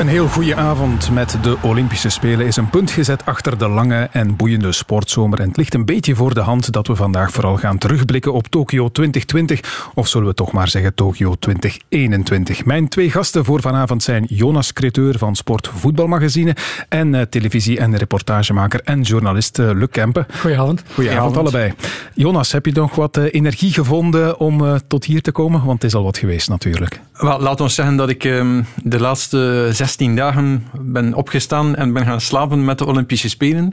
Een heel goede avond met de Olympische Spelen is een punt gezet achter de lange en boeiende sportzomer. En het ligt een beetje voor de hand dat we vandaag vooral gaan terugblikken op Tokio 2020. Of zullen we toch maar zeggen Tokio 2021. Mijn twee gasten voor vanavond zijn Jonas Creteur van Sport Voetbalmagazine en eh, televisie- en reportagemaker en journalist eh, Luc Kempen. Goedenavond. Goedenavond allebei. Jonas, heb je nog wat eh, energie gevonden om tot hier te komen? Want het is al wat geweest natuurlijk. Wel, laat ons zeggen dat ik ehm, de laatste 16 dagen ben opgestaan en ben gaan slapen met de Olympische Spelen.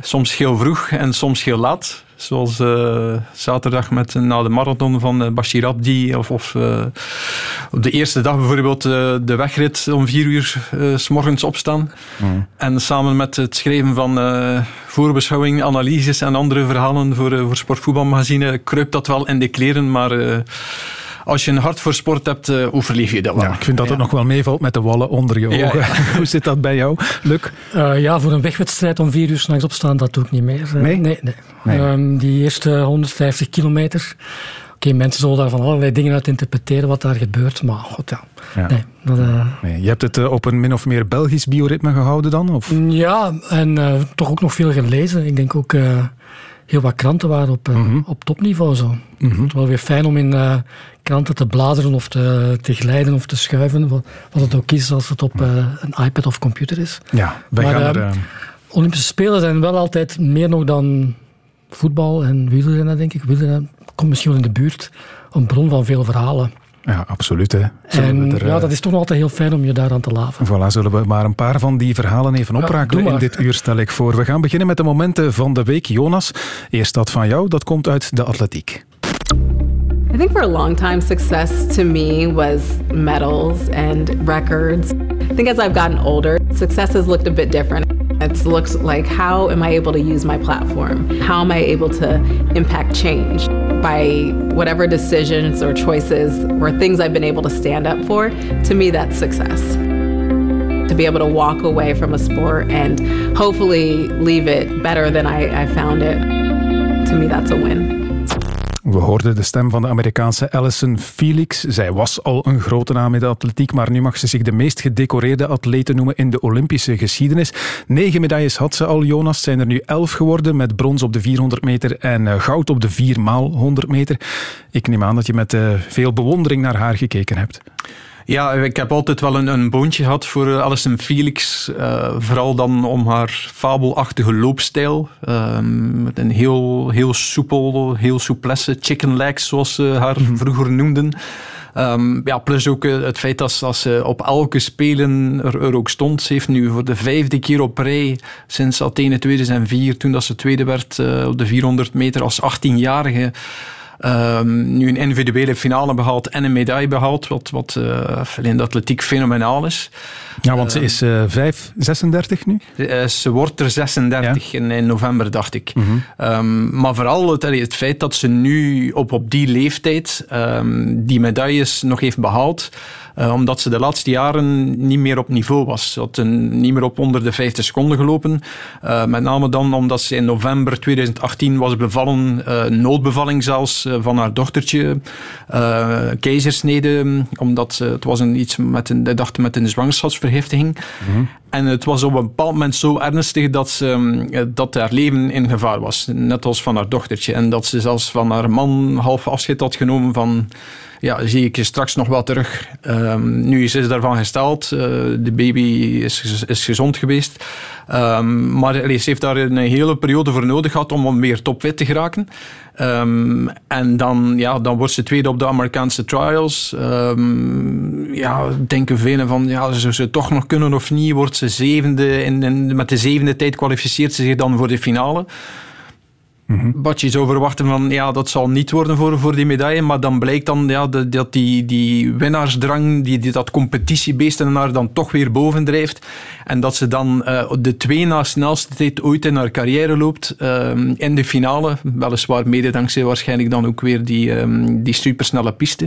Soms heel vroeg en soms heel laat. Zoals eh, zaterdag met, na de marathon van eh, Bashir Abdi. Of, of eh, op de eerste dag bijvoorbeeld de wegrit om vier uur s morgens opstaan. En samen met het schrijven van voorbeschouwing, analyses en andere verhalen voor, voor Sportvoetbalmagazine kruipt dat wel in de kleren. Maar als je een hart voor sport hebt, eh, overleef je dat wel. Ja, ik vind dat het nog wel meevalt met de wallen onder je Ja, ogen. Hoe zit dat bij jou, Luc? Eh, ja, voor een wegwedstrijd om vier uur s'nachts opstaan, dat doe ik niet meer. Eh, Nee? Nee, nee. Nee. Ehm, die eerste 150 kilometer. Oké, mensen zullen daar van allerlei dingen uit interpreteren wat daar gebeurt. Maar god, ja. Ja. Nee, dat, eh, Nee, je hebt het op een min of meer Belgisch bioritme gehouden dan? Of? ja, en eh, toch ook nog veel gelezen. Ik denk ook eh, heel wat kranten waren op, eh, op topniveau. Zo. Het is wel weer fijn om in eh, kranten te bladeren of te, te glijden of te schuiven. Wat, wat het ook is als het op eh, een iPad of computer is. Ja, wij Maar, gaan er... ehm, eh, Olympische Spelen zijn wel altijd meer nog dan voetbal en wielrennen, denk ik. Wielrennen komt misschien wel in de buurt. Een bron van veel verhalen. Ja, absoluut. Hè. En er, ja, eh, dat is toch nog altijd heel fijn om je daaraan te laven. Voilà, zullen we maar een paar van die verhalen even oprakelen in dit uur, stel ik voor. We gaan beginnen met de momenten van de week. Jonas, eerst dat van jou, dat komt uit de atletiek. I think for a long time, success to me was medals and records. I think as I've gotten older, success has looked a bit different. It's looked like how am I able to use my platform? How am I able to impact change? By whatever decisions or choices or things I've been able to stand up for, to me, that's success. To be able to walk away from a sport and hopefully leave it better than I, I found it, to me, that's a win. We hoorden de stem van de Amerikaanse Alison Felix. Zij was al een grote naam in de atletiek, maar nu mag ze zich de meest gedecoreerde atlete noemen in de Olympische geschiedenis. Negen medailles had ze al, Jonas. Zijn er nu elf geworden, met brons op de 400 meter en eh, goud op de 4 maal 100 meter. Ik neem aan dat je met eh, veel bewondering naar haar gekeken hebt. Ja, ik heb altijd wel een, een boontje gehad voor eh, Alison Felix. eh, vooral dan om haar fabelachtige loopstijl. Ehm, met een heel, heel soepel, heel souplesse chicken legs, zoals ze haar vroeger noemden. Ehm, ja, plus ook eh, het feit dat ze, als ze op elke spelen er, er ook stond. Ze heeft nu voor de vijfde keer op rij sinds Athene 2004, toen dat ze tweede werd op de 400 meter als 18-jarige. Ehm, nu een individuele finale behaald en een medaille behaald, wat, wat eh, in de atletiek fenomenaal is. Ja, want ze is eh 5, 36 nu. Eh, ze wordt er 36 in, in november, dacht ik. Mhm. Ehm, maar vooral het, het feit dat ze nu op, op die leeftijd ehm, die medailles nog heeft behaald. Eh, omdat ze de laatste jaren niet meer op niveau was. Ze had een, niet meer op onder de 50 seconden gelopen. Eh, met name dan omdat ze in november 2018 was bevallen, eh, noodbevalling zelfs, van haar dochtertje. keizersnede, omdat ze, het was een, iets met een, dacht met een zwangerschapsvergiftiging. En het was op een bepaald moment zo ernstig dat, ze, eh, dat haar leven in gevaar was. Net als van haar dochtertje. En dat ze zelfs van haar man half afscheid had genomen van... Ja, zie ik je straks nog wel terug. Ehm, nu is ze daarvan gesteld. Eh, de baby is, is gezond geweest. Ehm, maar ze heeft daar een hele periode voor nodig gehad om weer topfit te geraken. Ehm, en dan, ja, dan wordt ze tweede op de Amerikaanse trials. Ehm, ja, denken velen van, ja, zou ze toch nog kunnen of niet? Wordt ze zevende en, en met de zevende tijd kwalificeert ze zich dan voor de finale. Wat je zou verwachten van, ja, dat zal niet worden voor, voor die medaille, maar dan blijkt dan ja, dat, dat die, die winnaarsdrang, die, die, dat competitiebeest in haar dan toch weer bovendrijft. En dat ze dan eh, de twee na snelste tijd ooit in haar carrière loopt ehm, in de finale. Weliswaar mede dankzij waarschijnlijk dan ook weer die, ehm, die supersnelle piste.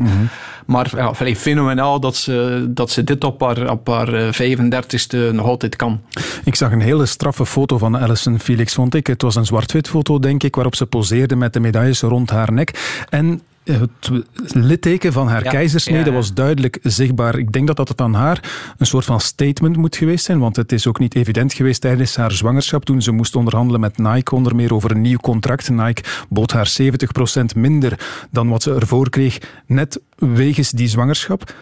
Maar ja, vrij fenomenaal dat ze, dat ze dit op haar, op haar eh, 35ste nog altijd kan. Ik zag een hele straffe foto van Alison Felix, vond ik. Het was een zwart-wit foto, denk ik. Blik waarop ze poseerde met de medailles rond haar nek. En het litteken van haar keizersnede was duidelijk zichtbaar. Ik denk dat dat het aan haar een soort van statement moet geweest zijn, want het is ook niet evident geweest tijdens haar zwangerschap toen ze moest onderhandelen met Nike onder meer over een nieuw contract. Nike bood haar 70% minder dan wat ze ervoor kreeg, net wegens die zwangerschap.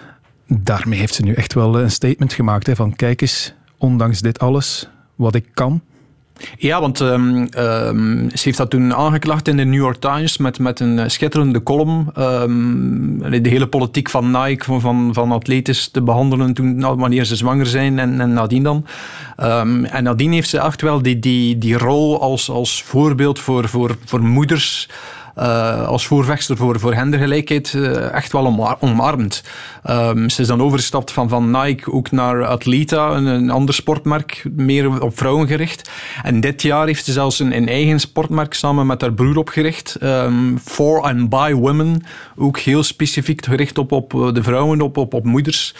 Daarmee heeft ze nu echt wel een statement gemaakt hè, van kijk eens, ondanks dit alles, wat ik kan, ja, want um, um, ze heeft dat toen aangeklaagd in de New York Times met, met een eh, schitterende column. Um, de hele politiek van Nike, van, van, van atletes te behandelen toen, nou, wanneer ze zwanger zijn en, en nadien dan. en nadien heeft ze echt wel die, die, die rol als, als voorbeeld voor, voor, voor moeders uh, als voorvechter voor, voor gendergelijkheid uh, echt wel omarmd. Um, ze is dan overgestapt van, van Nike ook naar Atleta, een, ander sportmerk, meer op vrouwen gericht. En dit jaar heeft ze zelfs een, een eigen sportmerk samen met haar broer opgericht, um, For and By Women, ook heel specifiek gericht op, op de vrouwen, op, op, op moeders.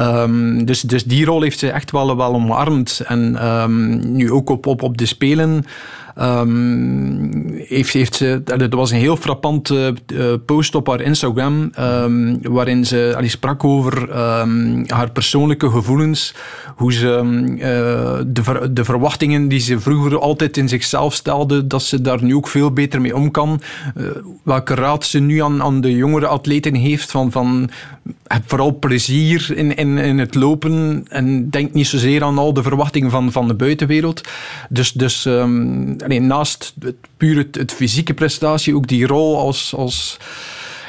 Um, dus, dus die rol heeft ze echt wel, wel omarmd. En nu ook op, op, op de Spelen Um, heeft, heeft ze, dat was een heel frappante uh, post op haar Instagram, um, waarin ze allee, sprak over um, haar persoonlijke gevoelens, hoe ze uh, de, de verwachtingen die ze vroeger altijd in zichzelf stelde, dat ze daar nu ook veel beter mee om kan. Welke raad ze nu aan, aan de jongere atleten heeft van, van heb vooral plezier in, in, het lopen en denk niet zozeer aan al de verwachtingen van, van de buitenwereld. Dus, dus nee, naast het, puur het, het, fysieke prestatie, ook die rol als, als,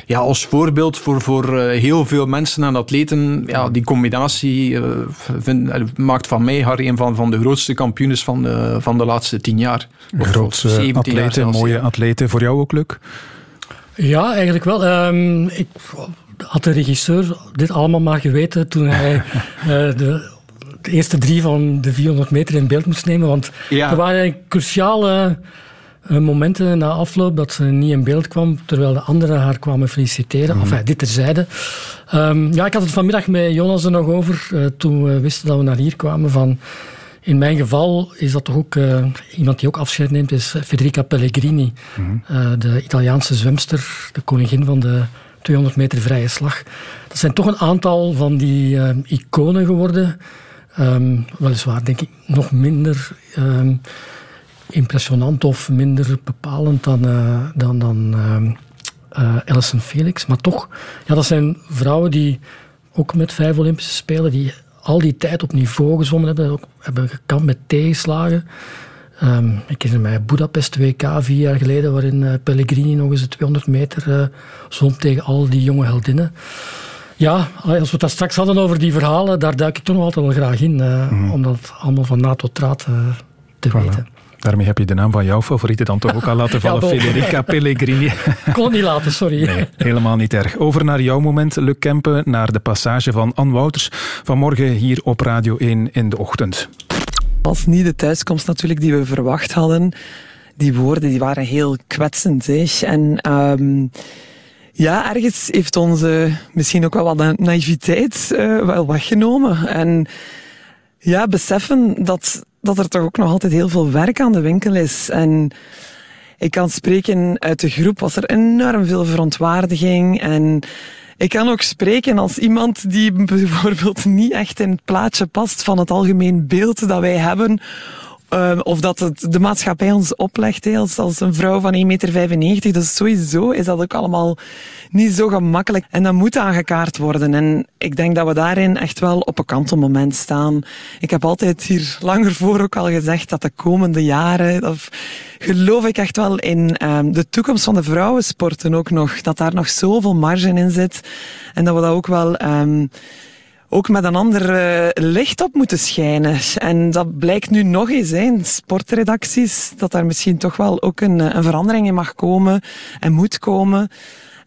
ja, als voorbeeld voor, voor uh, heel veel mensen en atleten. Ja, die combinatie uh, vind, maakt van mij haar een van, van de grootste kampioens van de, van de laatste tien jaar. Grootste atleten, mooie atleten. Voor jou ook, Luc? Ja, eigenlijk wel. Um, ik had de regisseur dit allemaal maar geweten toen hij uh, de de eerste drie van de 400 meter in beeld moest nemen. Want er waren cruciale uh, momenten na afloop dat ze niet in beeld kwam, terwijl de anderen haar kwamen feliciteren. Mm. Enfin, dit terzijde. Um, ja, ik had het vanmiddag met Jonas er nog over, uh, toen we wisten dat we naar hier kwamen. Van, in mijn geval is dat toch ook uh, iemand die ook afscheid neemt, is Federica Pellegrini, mm. de Italiaanse zwemster, de koningin van de 200 meter vrije slag. Dat zijn toch een aantal van die iconen geworden Um, weliswaar denk ik nog minder um, impressionant of minder bepalend dan, uh, dan, dan uh, Alison Felix. Maar toch, ja, dat zijn vrouwen die ook met vijf Olympische Spelen, die al die tijd op niveau gezwommen hebben, hebben gekampt met tegenslagen. Um, ik herinner mij Budapest WK vier jaar geleden, waarin uh, Pellegrini nog eens de 200 meter uh, zwom tegen al die jonge heldinnen. Ja, als we het straks hadden over die verhalen, daar duik ik toch nog altijd wel graag in. Uh, mm. Om dat allemaal van na tot raad uh, te weten. Daarmee heb je de naam van jouw favoriete dan toch ook al laten vallen, ja, Federica Pellegrini. Kon niet laten, sorry. Nee, helemaal niet erg. Over naar jouw moment, Luc Kempen, naar de passage van Anne Wouters. Vanmorgen hier op Radio 1 in de ochtend. Was niet de thuiskomst natuurlijk die we verwacht hadden. Die woorden die waren heel kwetsend. Hè? En... Um, ja, ergens heeft onze misschien ook wel wat naïviteit uh, wel weggenomen. En ja, beseffen dat, dat er toch ook nog altijd heel veel werk aan de winkel is. En ik kan spreken uit de groep, was er enorm veel verontwaardiging. En ik kan ook spreken als iemand die bijvoorbeeld niet echt in het plaatje past van het algemeen beeld dat wij hebben uh, of dat het de maatschappij ons oplegt als, een vrouw van 1,95 meter. Dus sowieso is dat ook allemaal niet zo gemakkelijk. En dat moet aangekaart worden. En ik denk dat we daarin echt wel op een kantelmoment staan. Ik heb altijd hier langer voor ook al gezegd dat de komende jaren, of geloof ik echt wel in um, de toekomst van de vrouwensporten ook nog. Dat daar nog zoveel marge in zit. En dat we dat ook wel... Um, ook met een ander uh, licht op moeten schijnen. En dat blijkt nu nog eens in sportredacties, dat daar misschien toch wel ook een, een verandering in mag komen en moet komen.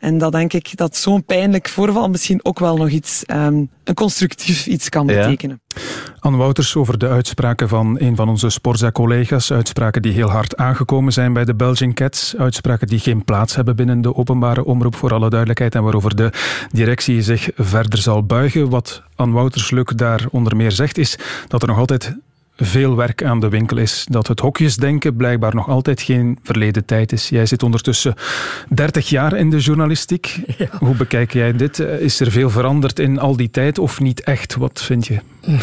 En dat denk ik dat zo'n pijnlijk voorval misschien ook wel nog iets, um, een constructief iets kan betekenen. Ja. Anne Wouters over de uitspraken van een van onze Sporza-collega's. Uitspraken die heel hard aangekomen zijn bij de Belgian Cats. Uitspraken die geen plaats hebben binnen de openbare omroep, voor alle duidelijkheid. En waarover de directie zich verder zal buigen. Wat Anne Wouters-Luk daar onder meer zegt, is dat er nog altijd veel werk aan de winkel is. Dat het hokjesdenken blijkbaar nog altijd geen verleden tijd is. Jij zit ondertussen 30 jaar in de journalistiek. Hoe bekijk jij dit? Is er veel veranderd in al die tijd of niet echt? Wat vind je?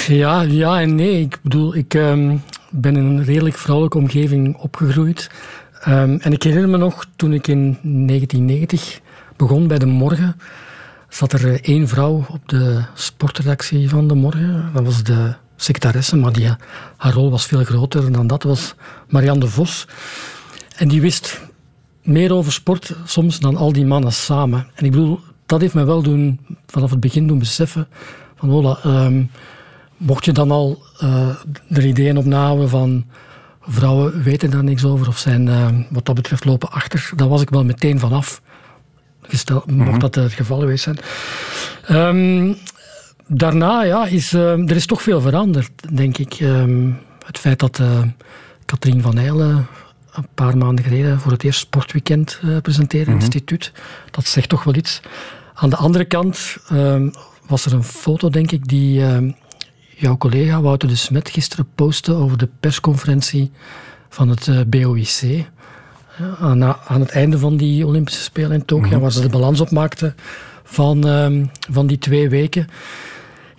Ja, ja en nee. Ik bedoel, ik ehm, ben in een redelijk vrouwelijke omgeving opgegroeid. Ehm, en ik herinner me nog, toen ik in 1990 begon bij De Morgen, zat er eh, één vrouw op de sportredactie van De Morgen. Dat was de secretaresse, maar die, haar rol was veel groter dan dat. was Marianne de Vos. En die wist meer over sport soms dan al die mannen samen. En ik bedoel, dat heeft mij wel doen, vanaf het begin doen beseffen van, hola, ehm, mocht je dan al uh, er ideeën op nahouden van vrouwen weten daar niks over of zijn uh, wat dat betreft lopen achter, daar was ik wel meteen vanaf. Gesteld, mocht mhm. dat het geval geweest zijn. Um, daarna ja, is uh, er is toch veel veranderd, denk ik. Um, het feit dat uh, Katrien van Eijlen een paar maanden geleden voor het eerst sportweekend uh, presenteerde in het mhm. instituut, dat zegt toch wel iets. Aan de andere kant um, was er een foto, denk ik, die jouw collega Wouter de Smet gisteren postte over de persconferentie van het uh, BOIC. Aan, aan, het einde van die Olympische Spelen in Tokio, mm waar ze de balans opmaakten van, van die twee weken.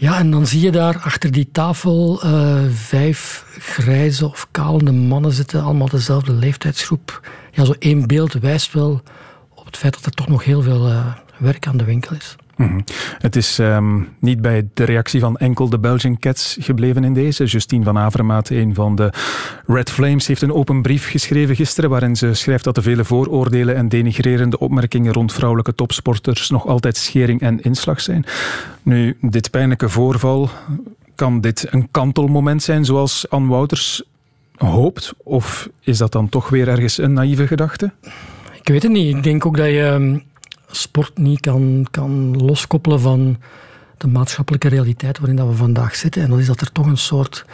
Ja, en dan zie je daar achter die tafel uh, vijf grijze of kalende mannen zitten, allemaal dezelfde leeftijdsgroep. Ja, zo één beeld wijst wel op het feit dat er toch nog heel veel uh, werk aan de winkel is. Mhm. Het is um, niet bij de reactie van enkel de Belgian Cats gebleven in deze. Justine van Avermaat, een van de Red Flames, heeft een open brief geschreven gisteren waarin ze schrijft dat de vele vooroordelen en denigrerende opmerkingen rond vrouwelijke topsporters nog altijd schering en inslag zijn. Nu, dit pijnlijke voorval, kan dit een kantelmoment zijn zoals Anne Wouters hoopt? Of is dat dan toch weer ergens een naïeve gedachte? Ik weet het niet. Ik denk ook dat je ehm, sport niet kan, kan loskoppelen van de maatschappelijke realiteit waarin dat we vandaag zitten. En dat is dat er toch een soort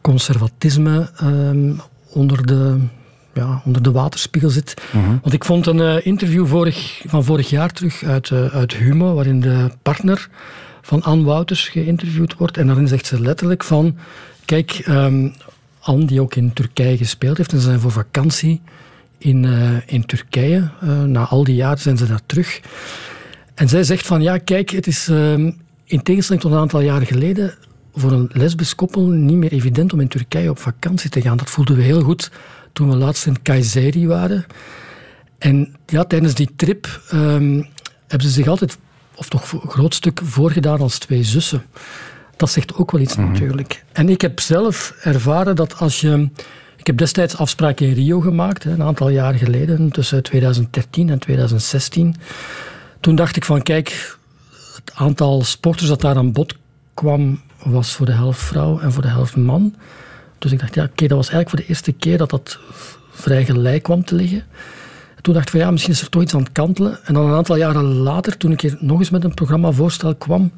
conservatisme ehm, onder, de, ja, onder de waterspiegel zit. Mhm. Want ik vond een uh, interview vorig, van vorig jaar terug uit, uh, uit Humo, waarin de partner van Anne Wouters geïnterviewd wordt. En daarin zegt ze letterlijk van... Kijk, um, Anne, die ook in Turkije gespeeld heeft, en ze zijn voor vakantie in, uh, in Turkije. Uh, na al die jaren zijn ze daar terug. En zij zegt van ja, kijk, het is uh, in tegenstelling tot een aantal jaren geleden voor een lesbisch koppel niet meer evident om in Turkije op vakantie te gaan. Dat voelden we heel goed toen we laatst in Kayseri waren. En ja, tijdens die trip um, hebben ze zich altijd, of toch een groot stuk, voorgedaan als twee zussen. Dat zegt ook wel iets mm -hmm. natuurlijk. En ik heb zelf ervaren dat als je ik heb destijds afspraken in Rio gemaakt, een aantal jaar geleden, tussen 2013 en 2016. Toen dacht ik van, kijk, het aantal sporters dat daar aan bod kwam, was voor de helft vrouw en voor de helft man. Dus ik dacht, ja, oké, dat was eigenlijk voor de eerste keer dat dat vrij gelijk kwam te liggen. toen dacht ik van, ja, misschien is er toch iets aan het kantelen. En dan een aantal jaren later, toen ik hier nog eens met een programmavoorstel kwam,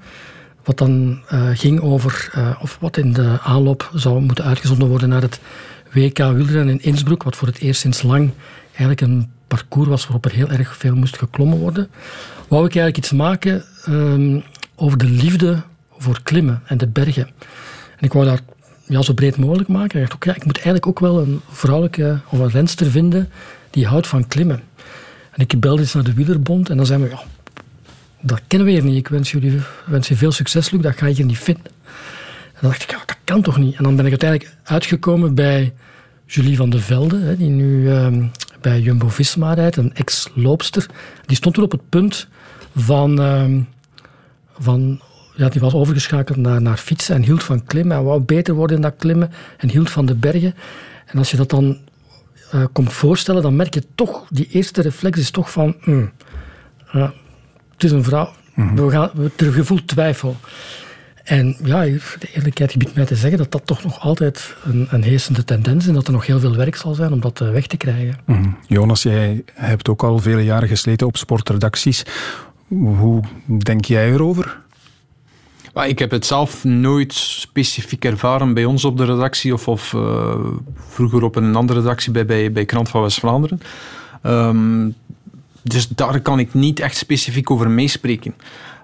wat dan uh, ging over, uh, of wat in de aanloop zou moeten uitgezonden worden naar het WK wielrennen in Innsbruck, wat voor het eerst sinds lang eigenlijk een parcours was waarop er heel erg veel moest geklommen worden, wou ik eigenlijk iets maken um, over de liefde voor klimmen en de bergen. En ik wou dat ja, zo breed mogelijk maken. Ik dacht ook, ja, ik moet eigenlijk ook wel een vrouwelijke of een renster vinden die houdt van klimmen. En ik belde eens naar de Wielerbond en dan zei we, ja, dat kennen we hier niet. Ik wens jullie wens je veel succes, Luc, dat ga je hier niet vinden. En dan dacht ik, ja, kan toch niet? En dan ben ik uiteindelijk uitgekomen bij Julie van de Velde, die nu ehm, bij Jumbo-Visma rijdt, een ex-loopster. Die stond toen op het punt van... Ehm, van ja, die was overgeschakeld naar, naar fietsen en hield van klimmen. En wou beter worden in dat klimmen en hield van de bergen. En als je dat dan uh, komt voorstellen, dan merk je toch, die eerste reflex is toch van... Mm, uh, het is een vrouw. Mm -hmm. we, gaan, we, er gevoel twijfel. En ja, de eerlijkheid biedt mij te zeggen dat dat toch nog altijd een, een heersende tendens is en dat er nog heel veel werk zal zijn om dat eh, weg te krijgen. Mm. Jonas, jij hebt ook al vele jaren gesleten op sportredacties. Hoe denk jij erover? ik heb het zelf nooit specifiek ervaren bij ons op de redactie of, of uh, vroeger op een andere redactie bij, bij, bij Krant van West-Vlaanderen. Um, dus daar kan ik niet echt specifiek over meespreken.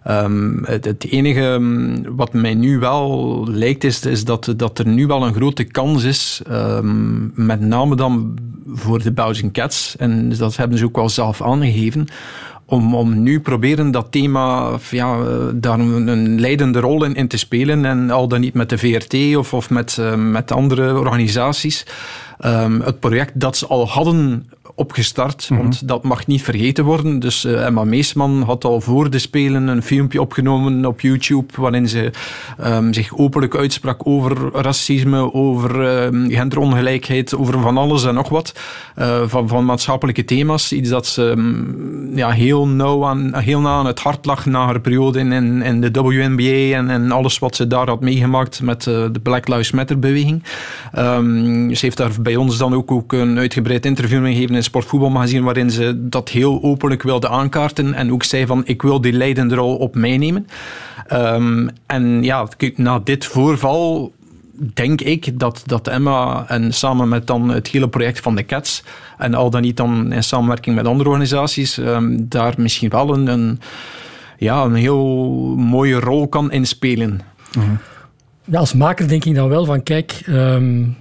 Ehm, het, enige ehm, wat mij nu wel lijkt, is, is dat, dat er nu wel een grote kans is, um, met name dan voor de Belgian Cats, en dat hebben ze ook wel zelf aangegeven, om, om nu proberen dat thema, ja, daar een, leidende rol in, in, te spelen en al dan niet met de VRT of, of met, uh, met andere organisaties. Um, het project dat ze al hadden opgestart, mhm. want dat mag niet vergeten worden. Dus uh, Emma Meesman had al voor de Spelen een filmpje opgenomen op YouTube waarin ze um, zich openlijk uitsprak over racisme, over uh, genderongelijkheid, over van alles en nog wat. Uh, van, van maatschappelijke thema's. Iets dat ze um, ja, heel, nauw aan, heel na aan het hart lag na haar periode in, in, in de WNBA en, en alles wat ze daar had meegemaakt met de Black Lives Matter beweging. Ze heeft daar bij ons dan ook, ook een uitgebreid interview gegeven in Sportvoetbalmagazine, waarin ze dat heel openlijk wilde aankaarten en ook zei van ik wil die leidende rol op mij nemen. Um, en ja, na dit voorval denk ik dat, dat Emma en samen met dan het hele project van de Cats en al dan niet dan in samenwerking met andere organisaties um, daar misschien wel een, een, ja, een heel mooie rol kan inspelen. Mm Ja, als maker denk ik dan wel van kijk, um,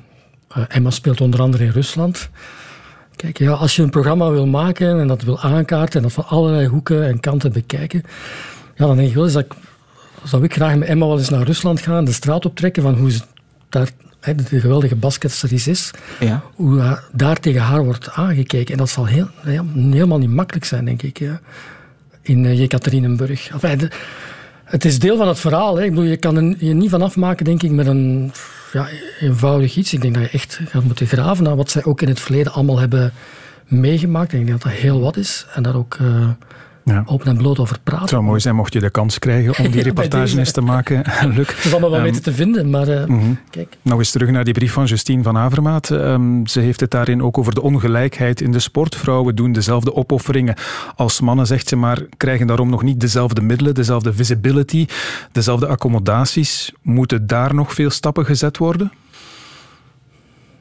uh, Emma speelt onder andere in Rusland. Kijk, ja, als je een programma wil maken en dat wil aankaarten en dat van allerlei hoeken en kanten bekijken, ja, dan denk ik wel eens dat ik, zou ik graag met Emma wel eens naar Rusland gaan, de straat optrekken van hoe ze daar, de geweldige basketster is, ja. hoe daar tegen haar wordt aangekeken. En dat zal heel, helemaal niet makkelijk zijn, denk ik, ja, in uh, Jekaterinenburg. Enfin, het is deel van het verhaal. Hè. Ik bedoel, je kan er je niet van afmaken, denk ik, met een ja, eenvoudig iets. Ik denk dat je echt gaat moeten graven naar wat zij ook in het verleden allemaal hebben meegemaakt. Ik denk dat dat heel wat is. En daar ook uh, ja. open en bloot over praten. Het zou mooi zijn mocht je de kans krijgen om die reportage eens te maken, Luc. Dat is allemaal wel um, weten te vinden, maar uh, mm kijk. Nog eens terug naar die brief van Justine van Avermaat. Um, ze heeft het daarin ook over de ongelijkheid in de sport. Vrouwen doen dezelfde opofferingen als mannen, zegt ze, maar krijgen daarom nog niet dezelfde middelen, dezelfde visibility, dezelfde accommodaties. Moeten daar nog veel stappen gezet worden?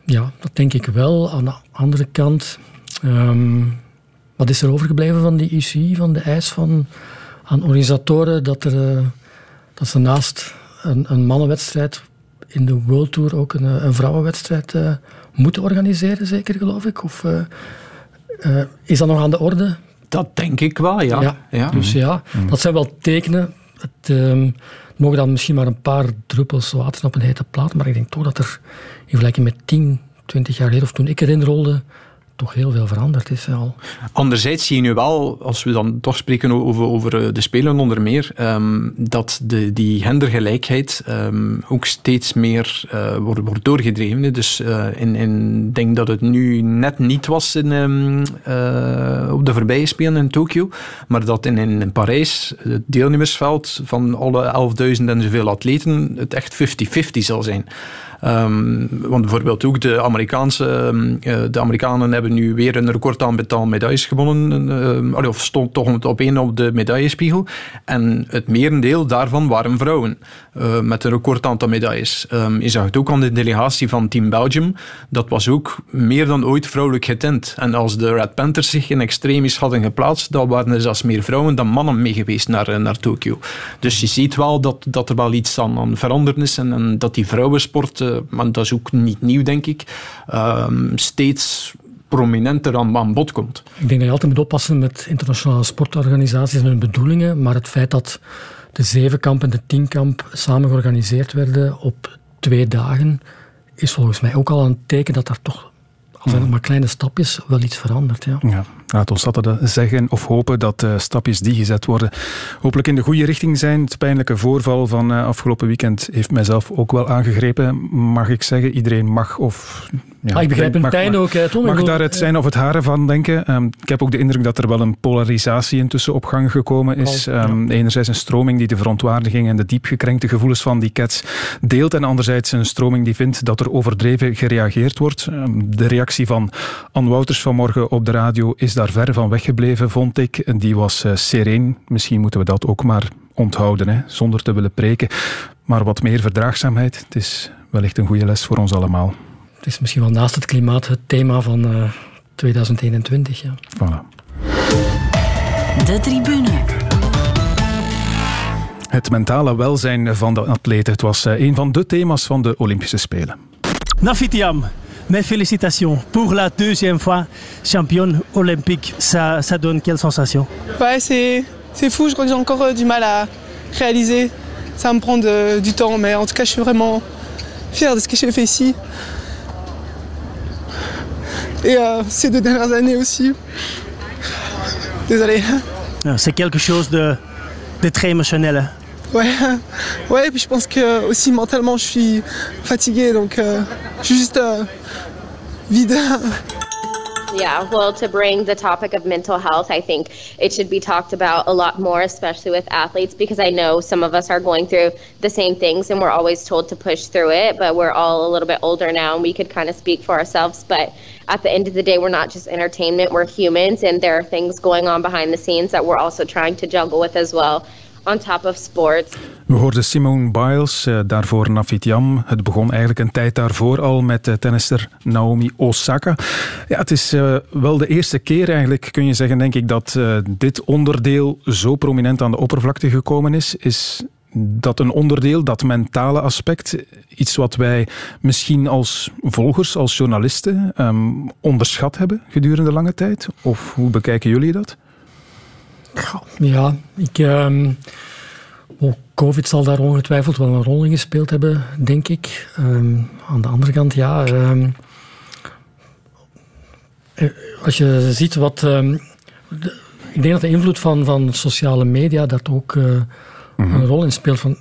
Ja, dat denk ik wel. Aan de andere kant... Um, wat is er overgebleven van die UCI, van de eis van, aan organisatoren dat, er, eh, dat ze naast een, een, mannenwedstrijd in de World Tour ook een, eh, een vrouwenwedstrijd uh, moeten organiseren, zeker geloof ik? Of uh, is dat nog aan de orde? Dat denk ik wel, ja. ja, ja. Dus ja, mm. dat zijn wel tekenen. Het um, mogen dan misschien maar een paar druppels water op een hete plaat, maar ik denk toch dat er in vergelijking met 10, 20 jaar geleden, of toen ik erin rolde, toch heel veel veranderd is al. Anderzijds zie je nu wel, als we dan toch spreken over, over eh, de Spelen onder meer, um, dat de, die gendergelijkheid um, ook steeds meer uh, wordt, wordt doorgedreven. Dus in, in, denk dat het nu net niet was in, um, op de voorbije Spelen in Tokio, maar dat in, in, Parijs het deelnemersveld van alle 11.000 en zoveel atleten het echt 50-50 zal zijn. Um, want bijvoorbeeld ook de Amerikaanse, um, de Amerikanen hebben nu weer een record aantal medailles gewonnen, um, of stond toch op één op de medaillespiegel. En het merendeel daarvan waren vrouwen, uh, met een record aantal medailles. je zag het ook aan de delegatie van Team Belgium, dat was ook meer dan ooit vrouwelijk getint. En als de Red Panthers zich in extremis hadden geplaatst, dan waren er zelfs meer vrouwen dan mannen mee geweest naar, eh, naar Tokio. Dus je ziet wel dat, dat er wel iets aan, aan is en, en dat die vrouwensport maar dat is ook niet nieuw, denk ik, ehm, steeds prominenter aan, aan bod komt. Ik denk dat je altijd moet oppassen met internationale sportorganisaties en hun bedoelingen, maar het feit dat de zevenkamp en de tienkamp samen georganiseerd werden op twee dagen, is volgens mij ook al een teken dat daar toch, zijn het maar kleine stapjes, wel iets verandert. Ja. ja. Laat ons dat zeggen of hopen dat uh, stapjes die gezet worden hopelijk in de goede richting zijn. Het pijnlijke voorval van uh, afgelopen weekend heeft mijzelf ook wel aangegrepen. Mag ik zeggen, iedereen mag of... Ja, ah, ik begrijp een pijn ook, hè, Tom. Mag daar het zijn of het haren van denken. Um, ik heb ook de indruk dat er wel een polarisatie intussen op gang gekomen is. Um, enerzijds een stroming die de verontwaardiging en de diep gekrenkte gevoelens van die cats deelt. En anderzijds een stroming die vindt dat er overdreven gereageerd wordt. Um, de reactie van Ann Wouters vanmorgen op de radio is daar ver van weggebleven, vond ik. En die was uh, sereen. Misschien moeten we dat ook maar onthouden, hè, zonder te willen preken. Maar wat meer verdraagzaamheid, het is wellicht een goede les voor ons allemaal. Het is misschien wel naast het klimaat het thema van uh, 2021. Ja. Voilà. De tribune. Het mentale welzijn van de atleten. Het was een van de thema's van de Olympische Spelen. Nafitiam, mes félicitations pour la deuxième fois championne olympique. Ça, ça donne quelle sensation Ouais, c'est, c'est fou. Je crois que j'ai encore du mal à réaliser. Ça me prendre du temps, mais en tout cas, je suis vraiment fière de ce que j'ai fait ici. Et euh, ces deux dernières années aussi. Désolé. C'est quelque chose de, de très émotionnel. Ouais, ouais, et puis je pense que aussi mentalement je suis fatiguée, donc euh, je suis juste euh, vide. Yeah, well, to bring the topic of mental health, I think it should be talked about a lot more, especially with athletes, because I know some of us are going through the same things and we're always told to push through it, but we're all a little bit older now and we could kind of speak for ourselves. But at the end of the day, we're not just entertainment, we're humans, and there are things going on behind the scenes that we're also trying to juggle with as well. On top of sports. We hoorden Simone Biles, uh, daarvoor Nafit Yam. Het begon eigenlijk een tijd daarvoor al met uh, tennister Naomi Osaka. Ja, het is uh, wel de eerste keer eigenlijk, kun je zeggen, denk ik, dat dit onderdeel zo prominent aan de oppervlakte gekomen is. Is dat een onderdeel, dat mentale aspect, iets wat wij misschien als volgers, als journalisten, um, onderschat hebben gedurende lange tijd? Of hoe bekijken jullie dat? Ja, ik. Um, oh, COVID zal daar ongetwijfeld wel een rol in gespeeld hebben, denk ik. Um, aan de andere kant, ja. als je ziet wat. De, ik denk dat de invloed van, van sociale media dat ook. Uh, een rol in speelt. Van,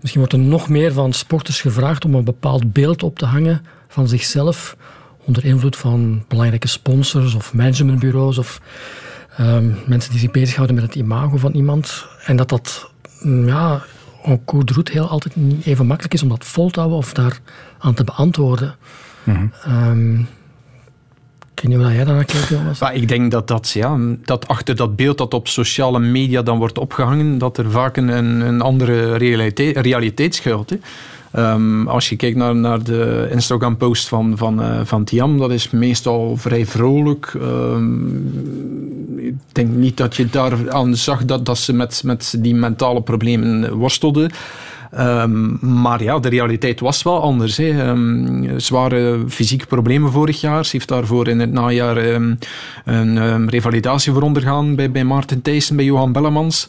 misschien wordt er nog meer van sporters gevraagd om een bepaald beeld op te hangen van zichzelf onder invloed van belangrijke sponsors of managementbureaus of um, mensen die zich bezighouden met het imago van iemand. En dat dat ja, en cours de route heel altijd niet even makkelijk is om dat vol te houden of daar aan te beantwoorden. Mm-hmm. Um, ik weet niet hoe jij daarnaar kijkt, Jonas. Maar ik denk dat, dat, ja, dat achter dat beeld dat op sociale media dan wordt opgehangen, dat er vaak een, een andere realiteit, realiteit schuilt. Hè. Um, als je kijkt naar, naar de Instagram-post van, van, uh, van Tiam, dat is meestal vrij vrolijk. Um, ik denk niet dat je daar aan zag dat, dat ze met, met die mentale problemen worstelde. Um, maar ja, de realiteit was wel anders. Hè. Um, zware fysieke problemen vorig jaar. Ze heeft daarvoor in het najaar um, een revalidatie voor ondergaan bij, bij Maarten Thijssen, bij Johan Bellemans.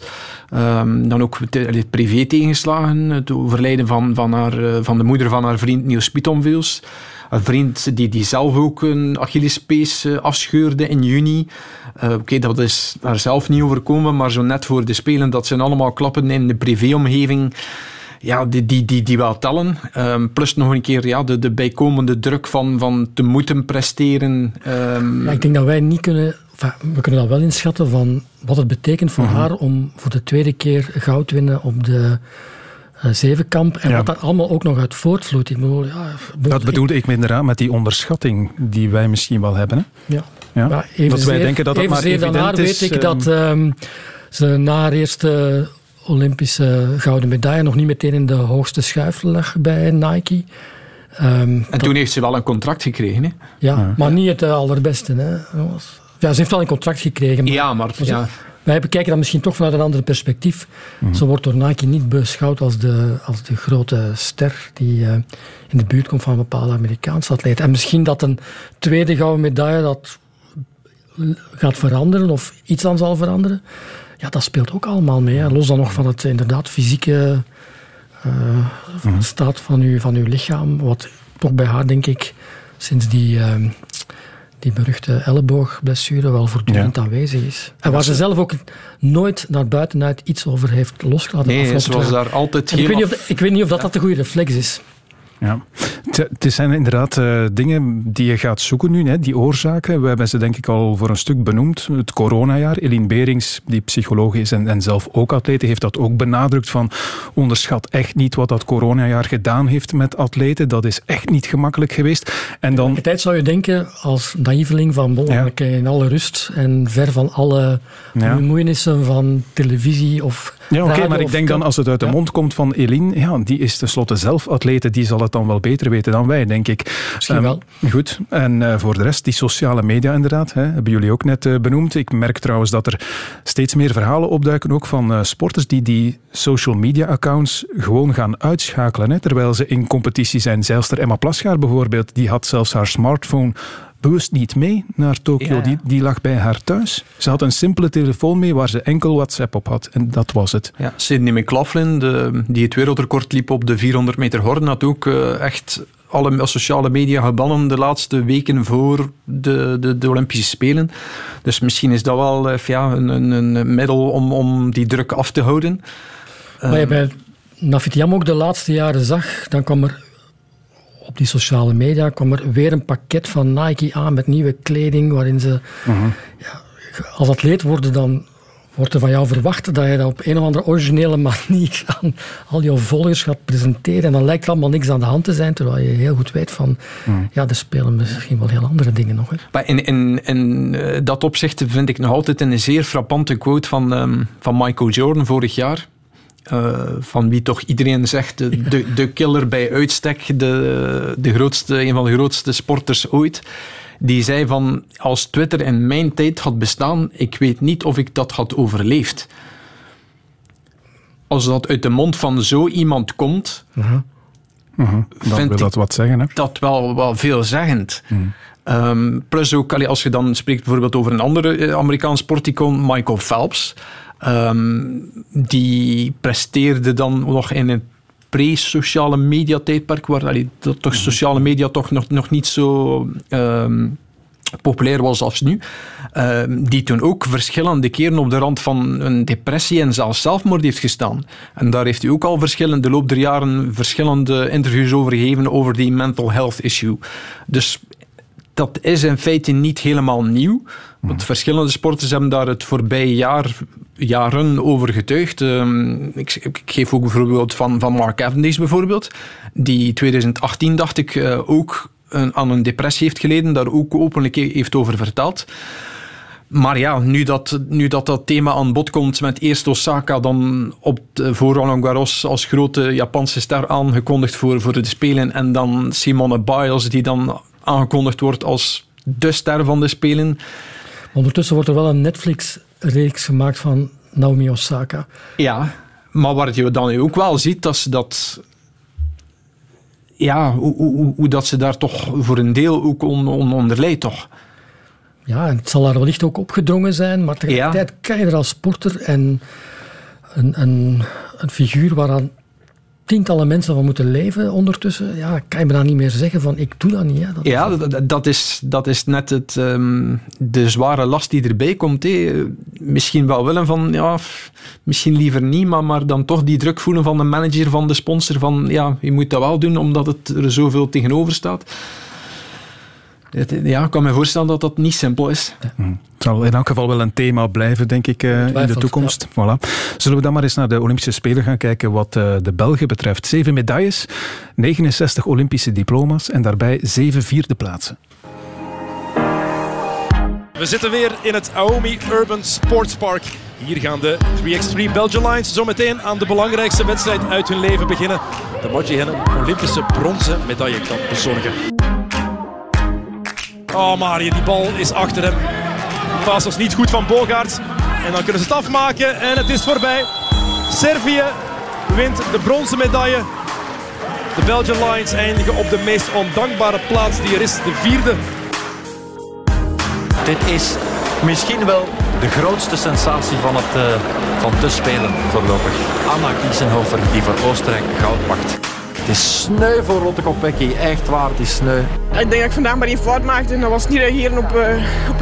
dan ook het privé tegenslagen. Het overlijden van, van, haar, eh, van de moeder van haar vriend Niels Pietonvils. Een vriend die, die zelf ook een Achillespees eh, afscheurde in juni. Uh, Oké, dat is haar zelf niet overkomen, maar zo net voor de Spelen, dat zijn allemaal klappen in de privéomgeving ja, die, die, die, die wel tellen. Um, plus nog een keer ja, de, de bijkomende druk van, van te moeten presteren. Um... Ja, ik denk dat wij niet kunnen... we kunnen dat wel inschatten van wat het betekent voor uh -huh. haar om voor de tweede keer goud te winnen op de uh, zevenkamp. En ja. wat daar allemaal ook nog uit voortvloeit. Ik bedoel, ja, dat bedoelde ik inderdaad met die onderschatting die wij misschien wel hebben. Hè? Ja. Ja? ja even dat wij denken dat het maar evident haar is. weet ik dat um, ze na haar eerste Olympische gouden medaille nog niet meteen in de hoogste schuif lag bij Nike. Um, en toen heeft ze wel een contract gekregen. Hè? Ja, ja. maar niet het allerbeste. Hè. Ja, ze heeft wel een contract gekregen. Maar, ja, maar... Ja. Wij bekijken dat misschien toch vanuit een ander perspectief. Mm. Ze wordt door Nike niet beschouwd als de, als de grote ster die uh, in de buurt komt van een bepaalde Amerikaanse atleet. En misschien dat een tweede gouden medaille dat gaat veranderen of iets aan zal veranderen. Ja, dat speelt ook allemaal mee. Hè. Los dan nog van het inderdaad fysieke uh, mm-hmm. staat van uw, van uw lichaam. Wat toch bij haar, denk ik, sinds die, uh, die beruchte elleboogblessure wel voortdurend ja. aanwezig is. En waar ze zelf ook nooit naar buitenuit iets over heeft losgelaten. Nee, ze was daar altijd ik weet, niet of, ik weet niet of dat, dat de goede reflex is. Ja, het zijn inderdaad uh, dingen die je gaat zoeken nu, hè, die oorzaken. We hebben ze denk ik al voor een stuk benoemd. Het coronajaar. Eline Berings, die psycholoog is en, en zelf ook atleten, heeft dat ook benadrukt van onderschat echt niet wat dat coronajaar gedaan heeft met atleten. Dat is echt niet gemakkelijk geweest. En dan... De tijd zou je denken als naïveling van bon, ja. in alle rust en ver van alle ja. bemoeienissen van televisie of ja, oké, okay, maar ik denk dan als het uit de mond komt van Eline, ja, die is tenslotte zelf atlete, die zal het dan wel beter weten dan wij, denk ik. Misschien um, wel. Goed. En uh, voor de rest, die sociale media inderdaad, hè, hebben jullie ook net uh, benoemd. Ik merk trouwens dat er steeds meer verhalen opduiken, ook van uh, sporters die die social media accounts gewoon gaan uitschakelen, hè, terwijl ze in competitie zijn. Zelfs Emma Plasgaard bijvoorbeeld, die had zelfs haar smartphone bewust niet mee naar Tokio. Ja. Die, die lag bij haar thuis. Ze had een simpele telefoon mee waar ze enkel WhatsApp op had. En dat was het. Ja, Sidney McLaughlin, de, die het wereldrecord liep op de 400 meter horden, had ook uh, echt alle sociale media gebannen de laatste weken voor de, de, de Olympische Spelen. Dus misschien is dat wel uh, ja, een, een, een, middel om, om die druk af te houden. Wat je bij Nafitiam ook de laatste jaren zag, dan kwam er op die sociale media kwam er weer een pakket van Nike aan met nieuwe kleding, waarin ze... -huh. ja, als atleet worden dan wordt er van jou verwacht dat je dat op een of andere originele manier aan al jouw volgers gaat presenteren. En dan lijkt er allemaal niks aan de hand te zijn, terwijl je heel goed weet van, mm. ja, er spelen misschien wel heel andere dingen nog. Hè. Maar in, in, in uh, dat opzicht vind ik nog altijd een zeer frappante quote van, um, van Michael Jordan vorig jaar. Uh, van wie toch iedereen zegt de, de, de killer bij uitstek, de, de grootste, een van de grootste sporters ooit. Die zei van, als Twitter in mijn tijd had bestaan, ik weet niet of ik dat had overleefd. Als dat uit de mond van zo iemand komt, uh -huh. Uh -huh. Dan vind wil dat wat zeggen. Hè? Dat wel, wel veelzeggend. Um, plus ook, als je dan spreekt bijvoorbeeld over een andere Amerikaans sporticoon, Michael Phelps. Um, die presteerde dan nog in een pre-sociale media tijdperk, waar allee, dat toch sociale media toch nog, nog niet zo um, populair was als nu. Um, die toen ook verschillende keren op de rand van een depressie en zelfs zelfmoord heeft gestaan. En daar heeft hij ook al verschillende, de loop der jaren verschillende interviews over gegeven over die mental health issue. Dus dat is in feite niet helemaal nieuw. Want verschillende sporters hebben daar het voorbije jaar, jaren over getuigd. Um, ik, geef ook bijvoorbeeld van, van Mark Cavendish bijvoorbeeld. Die 2018, dacht ik, uh, ook een, aan een depressie heeft geleden. Daar ook openlijk heeft over verteld. Maar ja, nu dat, nu dat dat thema aan bod komt met eerst Osaka, dan op de, voor Roland Garros als grote Japanse ster aangekondigd voor, voor de Spelen. En dan Simone Biles, die dan aangekondigd wordt als de ster van de Spelen. Ondertussen wordt er wel een Netflix-reeks gemaakt van Naomi Osaka. Ja, maar wat je dan ook wel ziet, dat ze dat... Ja, hoe, hoe, hoe dat ze daar toch voor een deel ook on, on, onder leidt, toch? Ja, het zal daar wellicht ook opgedrongen zijn, maar tegelijkertijd ja. kan je er als sporter en een, een, een figuur waaraan tientallen mensen van moeten leven ondertussen, ja, kan je me dan niet meer zeggen van ik doe dat niet. Hè. Dat ja, dat, dat, is, dat is net het, um, de zware last die erbij komt. Hé. Misschien wel willen van, ja, misschien liever niet, maar, maar dan toch die druk voelen van de manager, van de sponsor, van ja, je moet dat wel doen omdat het er zoveel tegenover staat. Ja, ik kan me voorstellen dat dat niet simpel is. Hm. Het zal in elk geval wel een thema blijven, denk ik, uh, in de toekomst. Ja. Voilà. Zullen we dan maar eens naar de Olympische Spelen gaan kijken wat uh, de Belgen betreft. Zeven medailles, 69 Olympische diploma's en daarbij zeven vierde plaatsen. We zitten weer in het Aomi Urban Sports Park. Hier gaan de 3x3 Belgian Lions zometeen aan de belangrijkste wedstrijd uit hun leven beginnen. De hen een Olympische bronzen medaille kan bezorgen. Oh, Marie, die bal is achter hem. Paas was niet goed van Bogaerts. En dan kunnen ze het afmaken en het is voorbij. Servië wint de bronzen medaille. De Belgian Lions eindigen op de meest ondankbare plaats die er is, de vierde. Dit is misschien wel de grootste sensatie van het uh, van te spelen voorlopig. Anna Kiesenhofer die voor Oostenrijk goud pakt. Het is sneu voor Lotte Kopecky, echt waar, het is sneu. Ik denk dat ik vandaag maar één fout maakte en dat was niet reageren op, uh, op.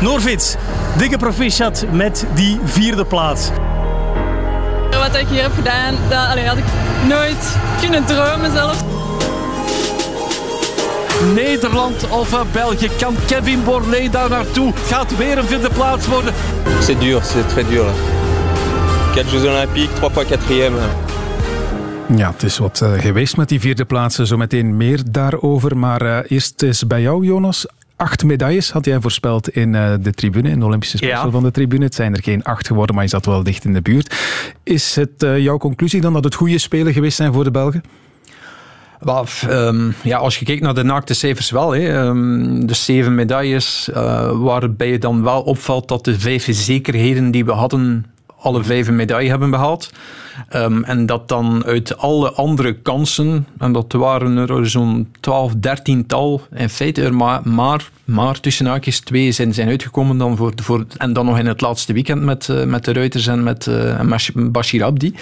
Norvits, dikke proficiat met die vierde plaats. Wat ik hier heb gedaan, dat allee, had ik nooit kunnen dromen zelf. Nederland of België. Kan Kevin Borlée daar naartoe? Het gaat weer een vierde plaats worden. C'est dur, c'est très dur. 4 Jeux Olympiques, 3 fois quatrième. Ja, het is wat uh, geweest met die vierde plaatsen. Zometeen meer daarover. Maar uh, eerst is bij jou, Jonas. acht medailles had jij voorspeld in uh, de tribune, in de Olympische Spelen van de tribune. Het zijn er geen acht geworden, maar je zat wel dicht in de buurt. Is het uh, jouw conclusie dan dat het goede spelen geweest zijn voor de Belgen? Well, um, ja, als je kijkt naar de naakte cijfers wel. Hè. Um, de zeven medailles, uh, waarbij je dan wel opvalt dat de vijf zekerheden die we hadden alle vijf een medaille hebben behaald. Um, en dat dan uit alle andere kansen, en dat waren er zo'n 12, 13 tal, in feite er maar, maar, maar tussen haakjes twee zijn, zijn uitgekomen dan voor, voor, en dan nog in het laatste weekend met, uh, met de Ruiters en met uh, Bashir Abdi.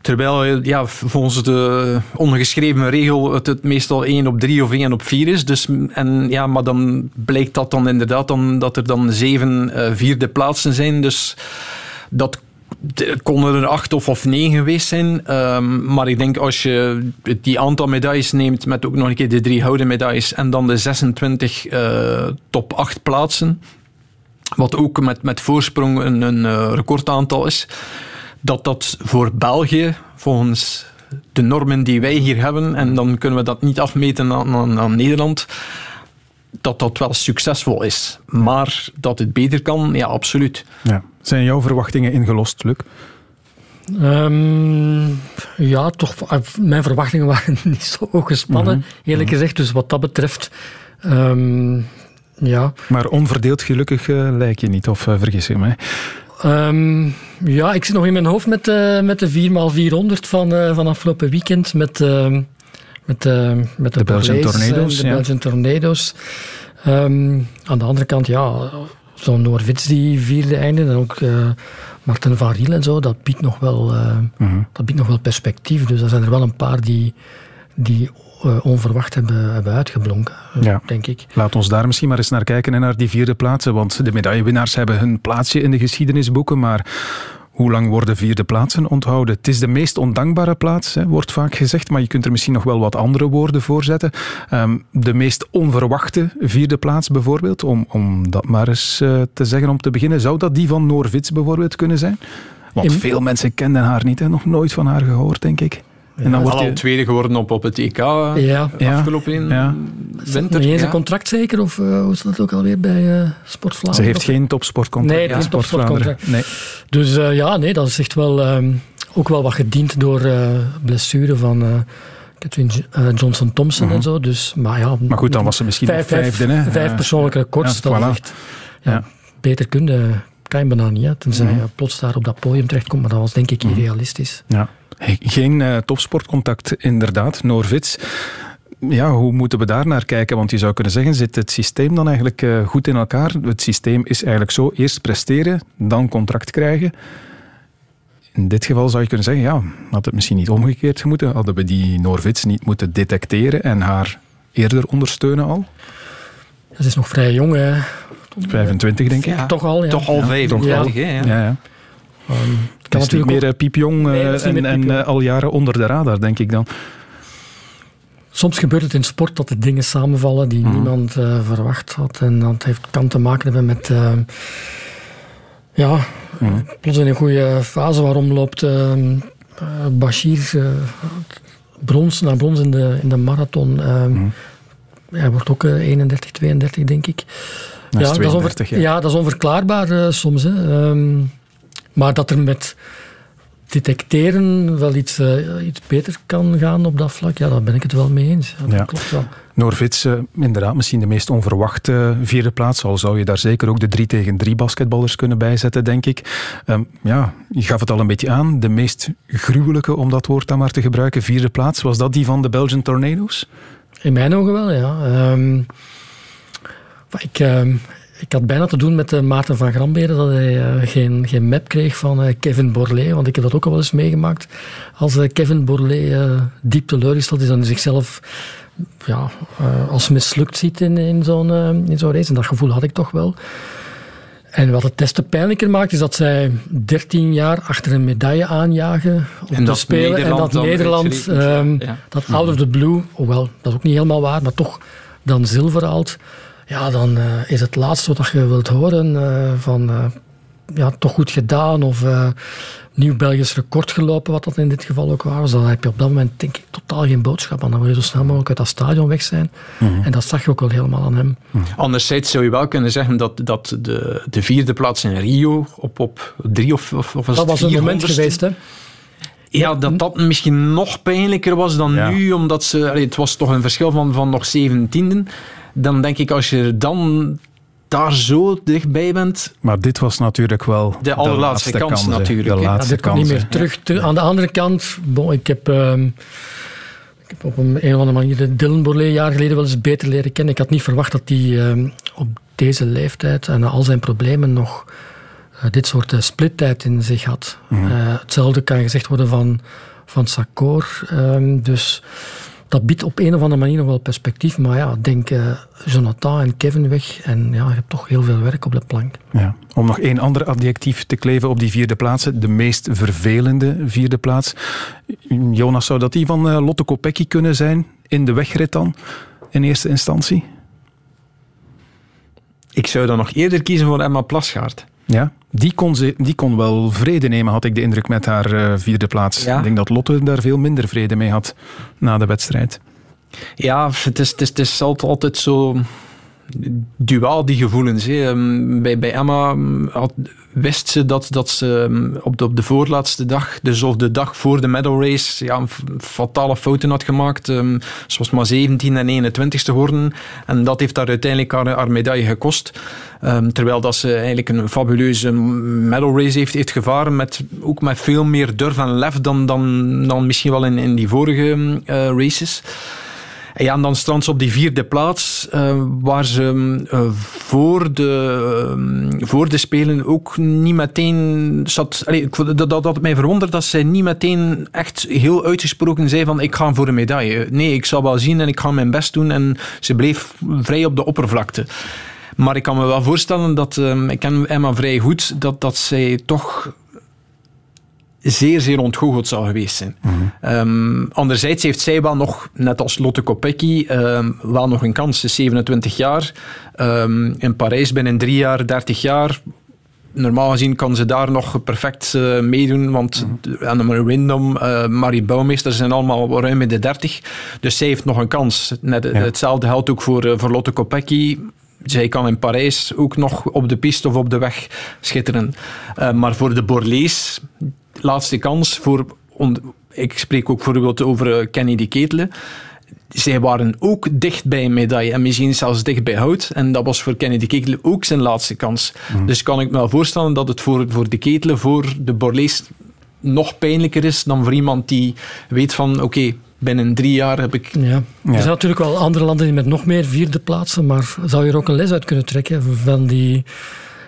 Terwijl ja, volgens de ongeschreven regel het, meestal 1 op 3 of 1 op 4 is. Dus, en, ja, maar dan blijkt dat dan inderdaad dan, dat er dan zeven vierde plaatsen zijn. Dus dat konden er acht of, of negen geweest zijn. Um, maar ik denk als je die aantal medailles neemt met ook nog een keer de drie houden medailles en dan de 26 uh, top 8 plaatsen, wat ook met, met voorsprong een, een uh, recordaantal is, dat dat voor België volgens de normen die wij hier hebben, en dan kunnen we dat niet afmeten aan, aan Nederland, dat dat wel succesvol is. Maar dat het beter kan, ja, absoluut. Ja. Zijn jouw verwachtingen ingelost, Luc? Um, ja, toch. Mijn verwachtingen waren niet zo gespannen, mm -hmm. eerlijk mm -hmm. gezegd. Dus wat dat betreft. Um, ja. Maar onverdeeld gelukkig uh, lijk je niet, of uh, vergis je mij? Um, ja, ik zit nog in mijn hoofd met, uh, met de 4x400 van, van afgelopen weekend. Met, met, met de, de Belgian Tornado's. De ja. Belgian Tornado's. Um, aan de andere kant, ja, zo'n Noorwits die vierde einde, en ook uh, Martin van Riel en zo, dat biedt, nog wel, uh, mm -hmm. dat biedt nog wel perspectief. Dus er zijn er wel een paar die, die onverwacht hebben, hebben uitgeblonken, ja. denk ik. Laat ons daar misschien maar eens naar kijken en naar die vierde plaatsen, want de medaillewinnaars hebben hun plaatsje in de geschiedenisboeken, maar hoe lang worden vierde plaatsen onthouden? Het is de meest ondankbare plaats, hè, wordt vaak gezegd, maar je kunt er misschien nog wel wat andere woorden voor zetten. Um, de meest onverwachte vierde plaats bijvoorbeeld, om, om dat maar eens uh, te zeggen om te beginnen. Zou dat die van Noor Wits bijvoorbeeld kunnen zijn? Want In... veel mensen kenden haar niet, hè, nog nooit van haar gehoord, denk ik. En dan wordt je tweede geworden op, op het EK ja. afgelopen ja. winter. Niet eens een contract zeker? Of uh, hoe is dat ook alweer bij uh, Sport Vlaanderen? Ze heeft geen topsportcontract. Nee, geen topsportcontract. Nee. Dus uh, ja, nee, dat is echt wel um, ook wel wat gediend door blessure van... Catherine Johnson Thompson Mhm. en zo. Dus, maar, ja, maar goed, dan was ze misschien vijf, vijfde. Hè? Vijf persoonlijke records. Ja, dat voilà. echt, ja, Beter kun je bijna niet. Hè, tenzij Mhm. plots daar op dat podium terechtkomt. Maar dat was denk ik irrealistisch. Ja. Geen uh, topsportcontact, inderdaad. Noorvits. Ja, hoe moeten we daar naar kijken? Want je zou kunnen zeggen, zit het systeem dan eigenlijk uh, goed in elkaar? Het systeem is eigenlijk zo, eerst presteren, dan contract krijgen. In dit geval zou je kunnen zeggen, ja, had het misschien niet omgekeerd moeten? Hadden we die Noorvits niet moeten detecteren en haar eerder ondersteunen al? Dat is nog vrij jong, hè. 25, denk ik. Ja, toch al, ja. Toch al 25, ja. hè? Ja, ja. Um, kan is niet meer piepjong nee, en, meer en uh, al jaren onder de radar, denk ik dan. Soms gebeurt het in sport dat er dingen samenvallen die Mhm. mm. niemand uh, verwacht had. En dat heeft, kan te maken hebben met... Uh, ja, mm. plots in een goede fase. Waarom loopt uh, Bashir brons naar brons in de, in de marathon? Mm. Hij wordt ook 31, 32, denk ik. Dat ja, 32, dat is ja. ja, dat is onverklaarbaar soms. Hè. Um, maar dat er met detecteren wel iets, uh, iets beter kan gaan op dat vlak, ja, daar ben ik het wel mee eens. Ja, dat ja. klopt wel. Noorvits, uh, inderdaad, misschien de meest onverwachte vierde plaats. Al zou je daar zeker ook de 3 tegen 3 basketballers kunnen bijzetten, denk ik. Um, ja, je gaf het al een beetje aan. De meest gruwelijke, om dat woord dan maar te gebruiken, vierde plaats. Was dat die van de Belgian Tornado's? In mijn ogen wel, ja. Um, ik, um, ik had bijna te doen met uh, Maarten van Gramberen dat hij uh, geen, geen map kreeg van uh, Kevin Borlée. Want ik heb dat ook al wel eens meegemaakt. Als Kevin Borlée diep teleurgesteld is en zichzelf ja, als mislukt ziet in, in zo'n in zo'n race. En dat gevoel had ik toch wel. En wat het testen pijnlijker maakt, is dat zij 13 jaar achter een medaille aanjagen om en te spelen. Nederland en dat Nederland, um, ja. dat out of the blue, hoewel dat is ook niet helemaal waar, maar toch dan zilver haalt. Ja, dan uh, is het laatste wat je wilt horen uh, van uh, ja, toch goed gedaan of uh, nieuw Belgisch record gelopen, wat dat in dit geval ook was. Dan heb je op dat moment denk ik totaal geen boodschap aan. Dan wil je zo snel mogelijk uit dat stadion weg zijn. Mhm. En dat zag je ook wel helemaal aan hem. Mhm. Anderzijds zou je wel kunnen zeggen dat, dat de, de vierde plaats in Rio op, op drie of, of, of Dat was een moment geweest, hè? Ja, dat dat misschien nog pijnlijker was dan nu, omdat ze, het was toch een verschil van, van nog zeventienden. Dan denk ik, als je dan daar zo dichtbij bent. Maar dit was natuurlijk wel de allerlaatste kans, kans natuurlijk. De laatste ja, komt niet meer terug. Aan de andere kant, bon, ik heb. Ik heb op een, een of andere manier Dylan Borlée jaar geleden wel eens beter leren kennen. Ik had niet verwacht dat hij uh, op deze leeftijd en al zijn problemen nog uh, dit soort uh, splittijd in zich had. Mm hetzelfde kan gezegd worden van, van Sakor. Ehm, dus dat biedt op een of andere manier nog wel perspectief. Maar ja, denk uh, Jonathan en Kevin weg. En ja, je hebt toch heel veel werk op de plank. Ja. Om nog één ander adjectief te kleven op die vierde plaats. De meest vervelende vierde plaats. Jonas, zou dat die van uh, Lotte Kopecky kunnen zijn? In de wegrit dan? In eerste instantie? Ik zou dan nog eerder kiezen voor Emma Plasgaard. Ja, die kon, ze, die kon wel vrede nemen, had ik de indruk, met haar uh, vierde plaats. Ik denk dat Lotte daar veel minder vrede mee had na de wedstrijd. Ja, het is, het is, het is altijd zo duaal, die gevoelens. Ehm, bij, bij Emma ehm, had, wist ze dat, dat ze ehm, op de, op de voorlaatste dag, dus of de dag voor de medal race, ja, fatale fouten had gemaakt. Um, ze was maar 17 en 21ste geworden. En dat heeft haar uiteindelijk haar, haar medaille gekost. terwijl dat ze eigenlijk een fabuleuze medal race heeft, heeft gevaren, met, ook met veel meer durf en lef dan, dan, dan misschien wel in, in die vorige uh, races. En ja, en dan strandt ze op die vierde plaats, uh, waar ze uh, voor, de, uh, voor de Spelen ook niet meteen zat... Dat, dat, dat mij verwonderd dat zij niet meteen echt heel uitgesproken zei van ik ga voor een medaille. Nee, ik zal wel zien en ik ga mijn best doen. En ze bleef vrij op de oppervlakte. Maar ik kan me wel voorstellen dat, ik ken Emma vrij goed, dat, dat zij toch zeer, zeer ontgoocheld zou geweest zijn. Mm anderzijds heeft zij wel nog, net als Lotte Kopecky, um, wel nog een kans. Ze is 27 jaar. Um, in Parijs binnen drie jaar, 30 jaar. Normaal gezien kan ze daar nog perfect uh, meedoen, want mm -hmm. Annemarie Windom, uh, Marie Bouwmeester zijn allemaal ruim in de 30. Dus zij heeft nog een kans. Net, ja. Hetzelfde geldt ook voor, uh, voor Lotte Kopecky zij kan in Parijs ook nog op de piste of op de weg schitteren. Uh, maar voor de Borlees, laatste kans voor. Ik spreek ook bijvoorbeeld over eh, Kennedy Ketelen. Zij waren ook dicht bij een medaille en misschien zelfs dicht bij hout. En dat was voor Kennedy Ketelen ook zijn laatste kans. Mm. Dus kan ik me wel voorstellen dat het voor, voor de Ketelen, voor de Borlees nog pijnlijker is dan voor iemand die weet van oké, okay, binnen drie jaar heb ik... Ja. Er zijn natuurlijk wel andere landen die met nog meer vierde plaatsen, maar zou je er ook een les uit kunnen trekken van die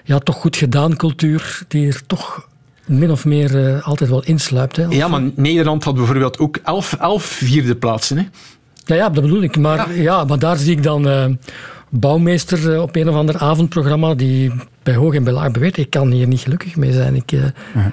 ja, toch goed gedaan cultuur die er toch min of meer uh, altijd wel insluipt. Hè, ja, maar Nederland had bijvoorbeeld ook elf, elf vierde plaatsen. Hè? Ja, ja, dat bedoel ik. Maar, ja. ja maar daar zie ik dan uh, Bouwmeester uh, op een of ander avondprogramma die bij hoog en bij laag beweert, ik kan hier niet gelukkig mee zijn. Ik,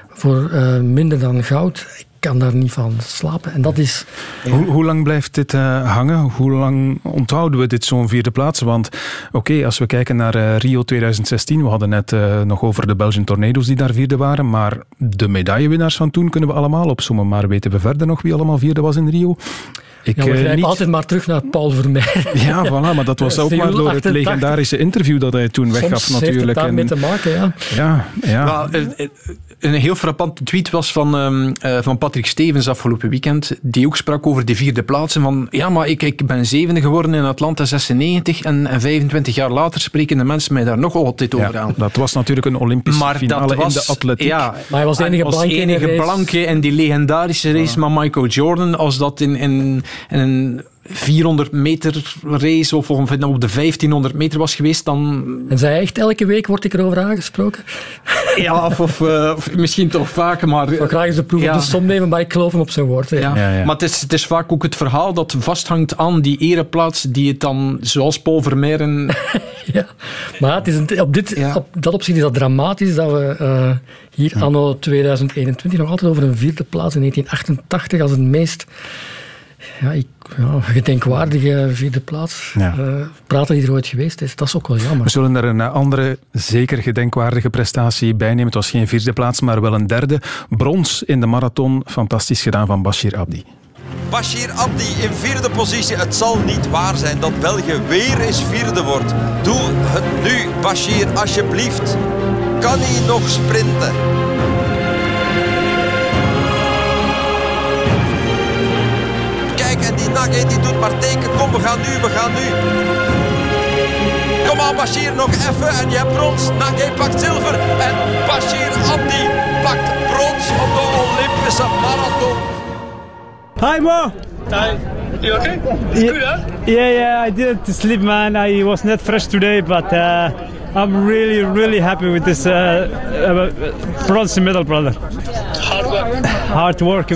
Voor minder dan goud, kan daar niet van slapen. En dat is... Hoe, hoe lang blijft dit uh, hangen? Hoe lang onthouden we dit zo'n vierde plaats? Want oké, okay, als we kijken naar uh, Rio 2016, we hadden net uh, nog over de Belgian Tornado's die daar vierde waren, maar de medaillewinnaars van toen kunnen we allemaal opzommen. Maar weten we verder nog wie allemaal vierde was in Rio? Ik, ja, we niet... altijd maar terug naar Paul Vermeer. Ja, voilà, maar dat was ook maar door het legendarische interview dat hij toen weggaf Soms natuurlijk. Heeft het daarmee te maken, ja. Ja, ja. Nou, een heel frappante tweet was van, um, uh, van Patrick Stevens afgelopen weekend, die ook sprak over de vierde plaatsen. Van, ja, maar ik, ik ben zevende geworden in Atlanta 96 en, en 25 jaar later spreken de mensen mij daar nog altijd over ja, aan. Dat was natuurlijk een Olympische maar finale was, in de atletiek. Ja, maar hij was de enige blanke, enige blanke in die legendarische race ja. met Michael Jordan. Als dat in, in, in een 400 meter race of, of op de 1500 meter was geweest, dan... En zei echt elke week word ik erover aangesproken? Ja, of, of, uh, of misschien toch vaker, maar... Ik graag eens de proef ja. op de som nemen, maar ik geloof hem op zijn woord. Ja. Ja. Ja, maar het is, het is vaak ook het verhaal dat vasthangt aan die ereplaats die het dan, zoals Paul Vermeeren... ja, maar het is een, op, dit, op dat opzicht is dat dramatisch dat we uh, hier anno 2021 nog altijd over een vierde plaats in 1988 als het meest Ja, ik, ja, gedenkwaardige vierde plaats. Ja. Uh, praten die er ooit geweest is, dat is ook wel jammer. We zullen er een andere, zeker gedenkwaardige prestatie bij nemen. Het was geen vierde plaats, maar wel een derde. Brons in de marathon. Fantastisch gedaan van Bashir Abdi. Bashir Abdi in vierde positie. Het zal niet waar zijn dat België weer eens vierde wordt. Doe het nu, Bashir, alsjeblieft. Kan hij nog sprinten? Kijk, en die doet maar teken. Kom, we gaan nu, we gaan nu. Kom aan, Bashir, nog even. En je hebt brons. Nage pakt zilver. En Bashir Abdi pakt brons op de Olympische marathon. Hi, Mo. Hi. You okay? It's yeah, good, huh? Yeah, yeah, I didn't sleep, man. I was not fresh today, but uh, I'm really, really happy with this uh, uh, bronze medal, brother. Hard work. Hard work.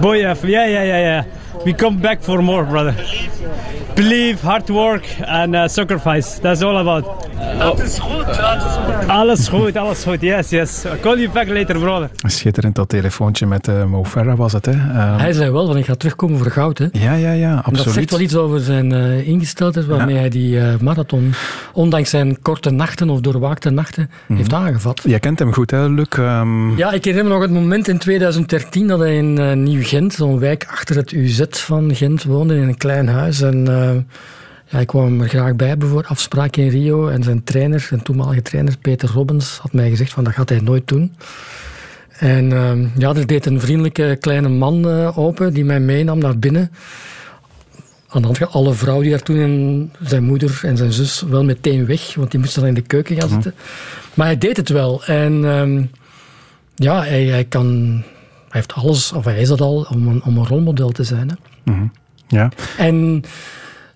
Boy, yeah, yeah, yeah, yeah. We come back for more, brother. Believe, hard work, and uh, sacrifice. That's all about. Dat is goed, dat is goed. Alles goed, alles goed. Yes, yes. I'll call you back later, brother. Schitterend dat telefoontje met uh, Mo Farah was het, hè? Uh, hij zei wel, van ik ga terugkomen voor goud, hè? Ja, ja, ja, absoluut. En dat zegt wel iets over zijn uh, ingesteldheid, waarmee ja. hij die uh, marathon, ondanks zijn korte nachten of doorwaakte nachten, mm -hmm. heeft aangevat. Jij kent hem goed, hè, Luc? Um... Ja, ik herinner me nog het moment in 2013 dat hij in uh, Nieuw-Gent, zo'n wijk achter het UZ van Gent, woonde, in een klein huis. En ja, ik kwam er graag bij voor afspraak in Rio. En zijn trainer, zijn toenmalige trainer Peter Robbins, had mij gezegd van dat gaat hij nooit doen. En uh, ja, er deed een vriendelijke kleine man uh, open die mij meenam naar binnen. Aan de andere alle vrouwen die daar toen en zijn moeder en zijn zus wel meteen weg, want die moesten dan in de keuken gaan zitten. Maar hij deed het wel. En um, ja, hij, hij, kan, hij heeft alles, of hij is dat al, om een, om een rolmodel te zijn. Hè. -hmm. Ja. En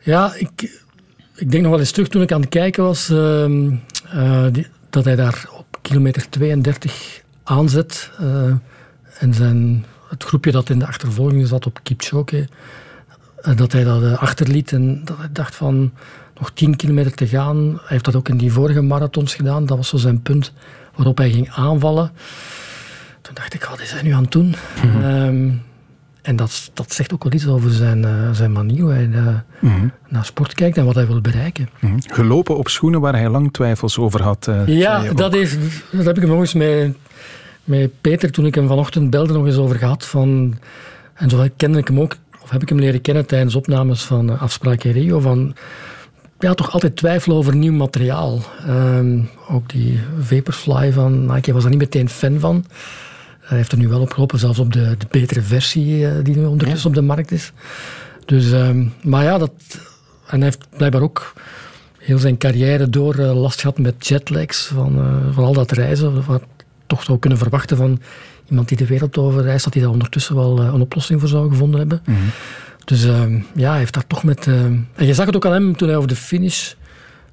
ja, ik, ik denk nog wel eens terug toen ik aan het kijken was, uh, uh, die, dat hij daar op kilometer 32 aanzet. Uh, en zijn, het groepje dat in de achtervolging zat op Kipchoge, dat hij dat achterliet en dat hij dacht van nog 10 kilometer te gaan. Hij heeft dat ook in die vorige marathons gedaan. Dat was zo zijn punt waarop hij ging aanvallen. Toen dacht ik, wat is hij nu aan het doen? Mm -hmm. um, en dat, dat zegt ook wel iets over zijn, uh, zijn manier hoe hij uh, mm -hmm. naar sport kijkt en wat hij wil bereiken. Mm -hmm. Gelopen op schoenen waar hij lang twijfels over had. Uh, ja, dat, heeft, dat heb ik hem nog eens met, met Peter, toen ik hem vanochtend belde, nog eens over gehad. Van, en zo kende ik hem ook, of heb ik hem leren kennen tijdens opnames van Afspraak in Rio. Van, ja, toch altijd twijfelen over nieuw materiaal. Um, ook die Vaporfly van Nike was er niet meteen fan van. Hij heeft er nu wel op geholpen, zelfs op de, de betere versie uh, die nu ondertussen ja. op de markt is. Dus, um, maar ja, dat, en hij heeft blijkbaar ook heel zijn carrière door uh, last gehad met jetlags van, uh, van al dat reizen. Wat toch zou kunnen verwachten van iemand die de wereld over reist, dat hij daar ondertussen wel een oplossing voor zou gevonden hebben. Mhm. Mm -hmm. Dus ja, hij heeft daar toch met... en je zag het ook aan hem toen hij over de finish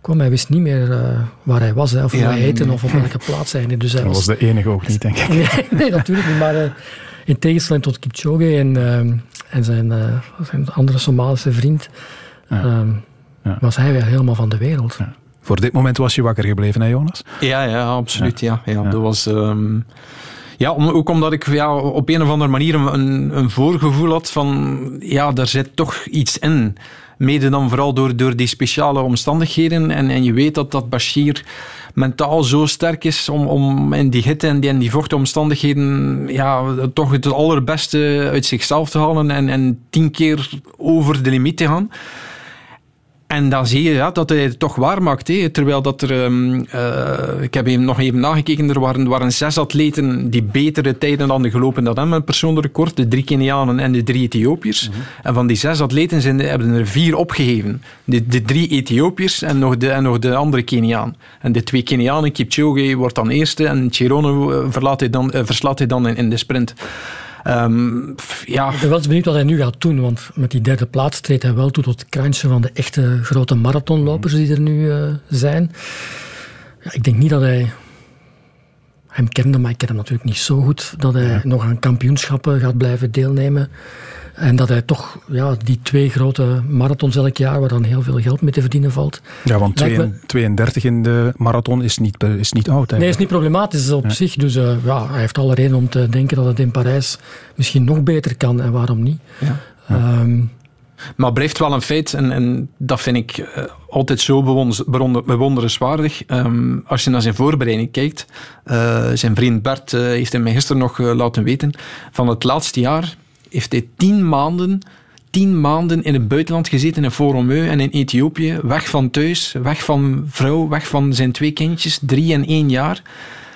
kwam. Hij wist niet meer uh, waar hij was, hè, of hoe ja, hij heette, nee. of op welke plaats hij dus hij Dat was de enige ook niet, denk ik. nee, nee, natuurlijk niet. Maar uh, in tegenstelling tot Kipchoge en, uh, en zijn, zijn, andere Somalische vriend, ja. Ja. was hij weer helemaal van de wereld. Voor dit moment was je wakker gebleven, hè Jonas? Ja, ja absoluut. Ja. Ja, Dat was... Um... Ja, ook omdat ik ja, op een of andere manier een, een voorgevoel had van ja, daar zit toch iets in. Mede dan vooral door, door die speciale omstandigheden. En, en je weet dat, dat Bashir mentaal zo sterk is om, om in die hitte en die, in die ja, toch het allerbeste uit zichzelf te halen en, en tien keer over de limiet te gaan. En dan zie je ja, dat hij het toch waar maakt. Hè. Terwijl dat er, um, uh, ik heb even, nog even nagekeken, er waren, waren zes atleten die betere tijden hadden gelopen dan hem, een persoonlijk record. De drie Kenianen en de drie Ethiopiërs. Mm -hmm. En van die zes atleten zijn, hebben er vier opgegeven. De, de drie Ethiopiërs en nog, de, en nog de andere Keniaan. En de twee Kenianen, Kipchoge wordt dan eerste en Chirono verlaat hij dan, uh, verslaat hij dan in, in de sprint. Um, ja. Ik ben wel eens benieuwd wat hij nu gaat doen, want met die derde plaats treedt hij wel toe tot het krantje van de echte grote marathonlopers die er nu uh, zijn. Ja, ik denk niet dat hij hem kende, maar ik ken hem natuurlijk niet zo goed, dat hij ja. nog aan kampioenschappen gaat blijven deelnemen. En dat hij toch ja, die twee grote marathons elk jaar, waar dan heel veel geld mee te verdienen valt. Ja, want me... 32 in de marathon is niet, is niet oud. Nee, is niet problematisch op ja. zich. Dus uh, ja, hij heeft alle reden om te denken dat het in Parijs misschien nog beter kan. En waarom niet? Ja. Ehm, Maar blijft wel een feit, en, en dat vind ik eh, altijd zo bewonder- bewonder- bewonderenswaardig. Ehm, als je naar zijn voorbereiding kijkt, eh, zijn vriend Bert eh, heeft hem gisteren nog laten weten, van het laatste jaar heeft hij tien maanden, tien maanden in het buitenland gezeten, in Foromeu en in Ethiopië, weg van thuis, weg van vrouw, weg van zijn twee kindjes, drie en één jaar.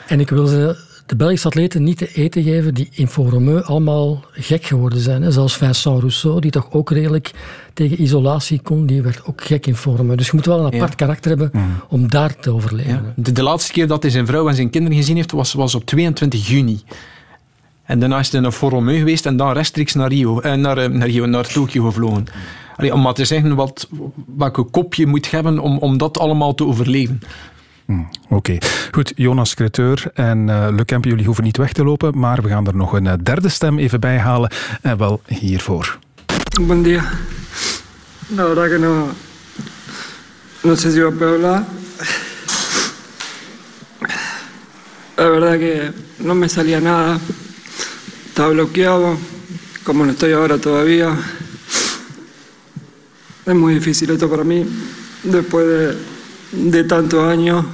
En ik wil ze, de Belgische atleten niet te eten geven die in Foromeu allemaal gek geworden zijn. hè. Zelfs Vincent Rousseau, die toch ook redelijk tegen isolatie kon, die werd ook gek in Foromeu. Dus je moet wel een apart karakter hebben om daar te overleven. de laatste keer dat hij zijn vrouw en zijn kinderen gezien heeft, was, was op 22 juni. En daarna is hij naar Foromeu geweest en dan rechtstreeks naar Rio, eh, naar, eh, naar, Rio, naar Tokio gevlogen. Allee, om maar te zeggen wat, welke kop je moet hebben om, om dat allemaal te overleven. Oké, goed. Jonas Creteur en eh Le Kemp, jullie hoeven niet weg te lopen, maar we gaan er nog een eh, derde stem even bij halen. En wel hiervoor. Buen día. La verdad que no. No sé si va a hablar. La verdad que no me salía nada. Estaba bloqueado, como lo estoy ahora todavía. Es muy difícil esto para mí, después de, de tantos años.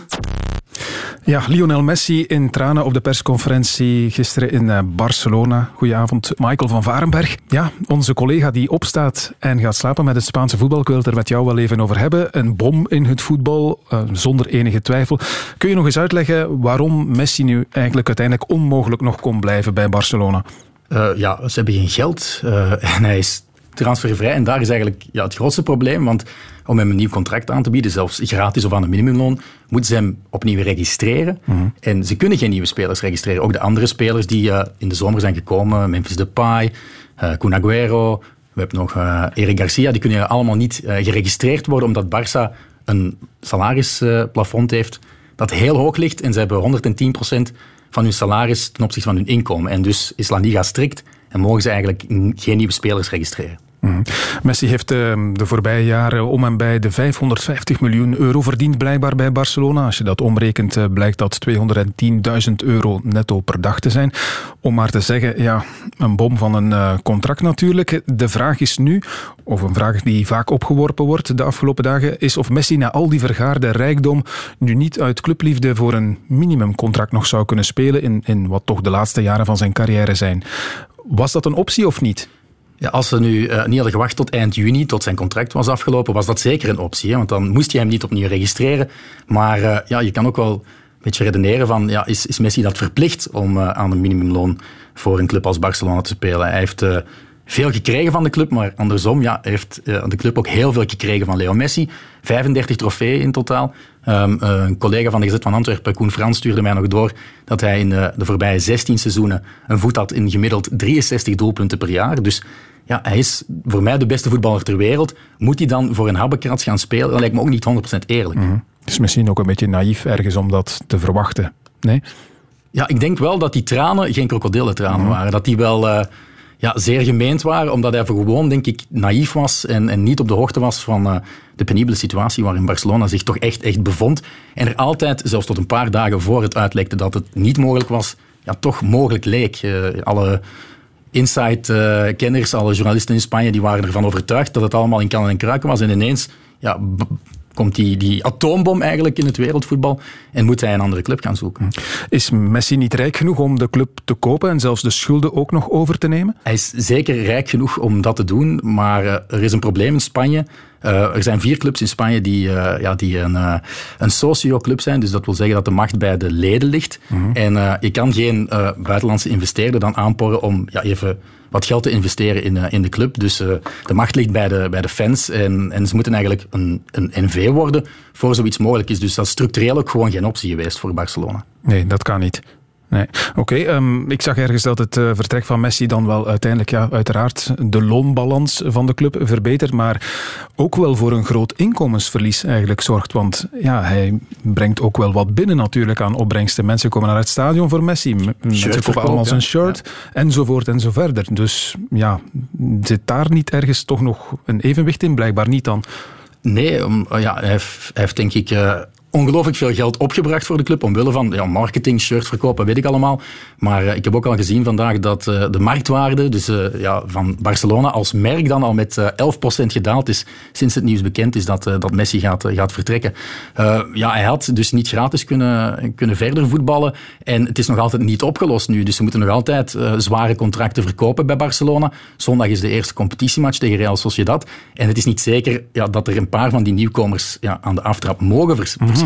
Ja, Lionel Messi in tranen op de persconferentie gisteren in eh, Barcelona. Goedenavond, Michael van Varenberg. Ja, onze collega die opstaat en gaat slapen met het Spaanse voetbal. Ik wil het er met jou wel even over hebben. Een bom in het voetbal, eh, zonder enige twijfel. Kun je nog eens uitleggen waarom Messi nu eigenlijk uiteindelijk onmogelijk nog kon blijven bij Barcelona? Eh, ja, ze hebben geen geld eh, en hij is transfervrij. En daar is eigenlijk ja, het grootste probleem, want om hem een nieuw contract aan te bieden, zelfs gratis of aan een minimumloon, moeten ze hem opnieuw registreren. En ze kunnen geen nieuwe spelers registreren. Ook de andere spelers die eh, in de zomer zijn gekomen, Memphis Depay, uh, Kun we hebben nog eh, Eric Garcia, die kunnen allemaal niet geregistreerd worden, omdat Barça een salarisplafond heeft dat heel hoog ligt. En ze hebben 110% van hun salaris ten opzichte van hun inkomen. En dus is La Liga strikt en mogen ze eigenlijk geen nieuwe spelers registreren. Mhm. Messi heeft eh, de voorbije jaren om en bij de 550 miljoen euro verdiend, blijkbaar bij Barcelona. Als je dat omrekent, eh, blijkt dat 210.000 euro netto per dag te zijn. Om maar te zeggen, ja, een bom van een eh, contract natuurlijk. De vraag is nu, of een vraag die vaak opgeworpen wordt de afgelopen dagen, is of Messi na al die vergaarde rijkdom nu niet uit clubliefde voor een minimumcontract nog zou kunnen spelen in, in wat toch de laatste jaren van zijn carrière zijn. Was dat een optie of niet? Ja, als ze nu eh, niet hadden gewacht tot eind juni, tot zijn contract was afgelopen, was dat zeker een optie. Hè? Want dan moest je hem niet opnieuw registreren. Maar eh, ja, je kan ook wel een beetje redeneren van, ja, is, is Messi dat verplicht om eh, aan een minimumloon voor een club als Barcelona te spelen? Hij heeft veel gekregen van de club, maar andersom ja, heeft eh, de club ook heel veel gekregen van Leo Messi. 35 trofeeën in totaal. Ehm, eh, een collega van de Gezet van Antwerpen, Koen Frans, stuurde mij nog door dat hij in de, de voorbije 16 seizoenen een voet had in gemiddeld 63 doelpunten per jaar. Dus ja, hij is voor mij de beste voetballer ter wereld. Moet hij dan voor een habbekrats gaan spelen? Dat lijkt me ook niet 100% eerlijk. Het is misschien ook een beetje naïef ergens om dat te verwachten. Nee? Ja, ik denk wel dat die tranen geen krokodillentranen Mhm. waren. Dat die wel eh, ja, zeer gemeend waren, omdat hij gewoon, denk ik, naïef was en, en niet op de hoogte was van eh, de penibele situatie waarin Barcelona zich toch echt, echt bevond. En er altijd, zelfs tot een paar dagen voor het uitlekte dat het niet mogelijk was, ja, toch mogelijk leek. Eh, alle inside-kenners, alle journalisten in Spanje, die waren ervan overtuigd dat het allemaal in kannen en kruiken was. En ineens ja, komt die, die atoombom eigenlijk in het wereldvoetbal en moet hij een andere club gaan zoeken. Is Messi niet rijk genoeg om de club te kopen en zelfs de schulden ook nog over te nemen? Hij is zeker rijk genoeg om dat te doen, maar eh, er is een probleem in Spanje. Eh, er zijn vier clubs in Spanje die, eh, ja, die een, eh, een socio-club zijn. Dus dat wil zeggen dat de macht bij de leden ligt. En eh, je kan geen buitenlandse investeerder dan aanporren om ja, even wat geld te investeren in, in de club. Dus de macht ligt bij de, bij de fans en, en ze moeten eigenlijk een, een NV worden voor zoiets mogelijk is. Dus dat is structureel ook gewoon geen optie geweest voor Barcelona. Nee, dat kan niet. Nee. Oké, ehm, ik zag ergens dat het eh, vertrek van Messi dan wel uiteindelijk, ja, uiteraard, de loonbalans van de club verbetert, maar ook wel voor een groot inkomensverlies eigenlijk zorgt. Want ja, hij brengt ook wel wat binnen natuurlijk aan opbrengsten. Mensen komen naar het stadion voor Messi, mensen kopen allemaal zijn shirt, enzovoort en zo verder. Dus ja, zit daar niet ergens toch nog een evenwicht in? Blijkbaar niet dan. Nee, om, ja, hij, heeft, hij heeft denk ik eh, ongelooflijk veel geld opgebracht voor de club, omwille van ja, marketing, shirts verkopen, weet ik allemaal. Maar eh, ik heb ook al gezien vandaag dat uh, de marktwaarde dus, uh, ja, van Barcelona als merk dan al met 11% gedaald is sinds het nieuws bekend is dat, dat Messi gaat, gaat vertrekken. ja, hij had dus niet gratis kunnen, kunnen verder voetballen en het is nog altijd niet opgelost nu. Dus ze moeten nog altijd zware contracten verkopen bij Barcelona. Zondag is de eerste competitiematch tegen Real Sociedad en het is niet zeker ja, dat er een paar van die nieuwkomers ja, aan de aftrap mogen vers mhm.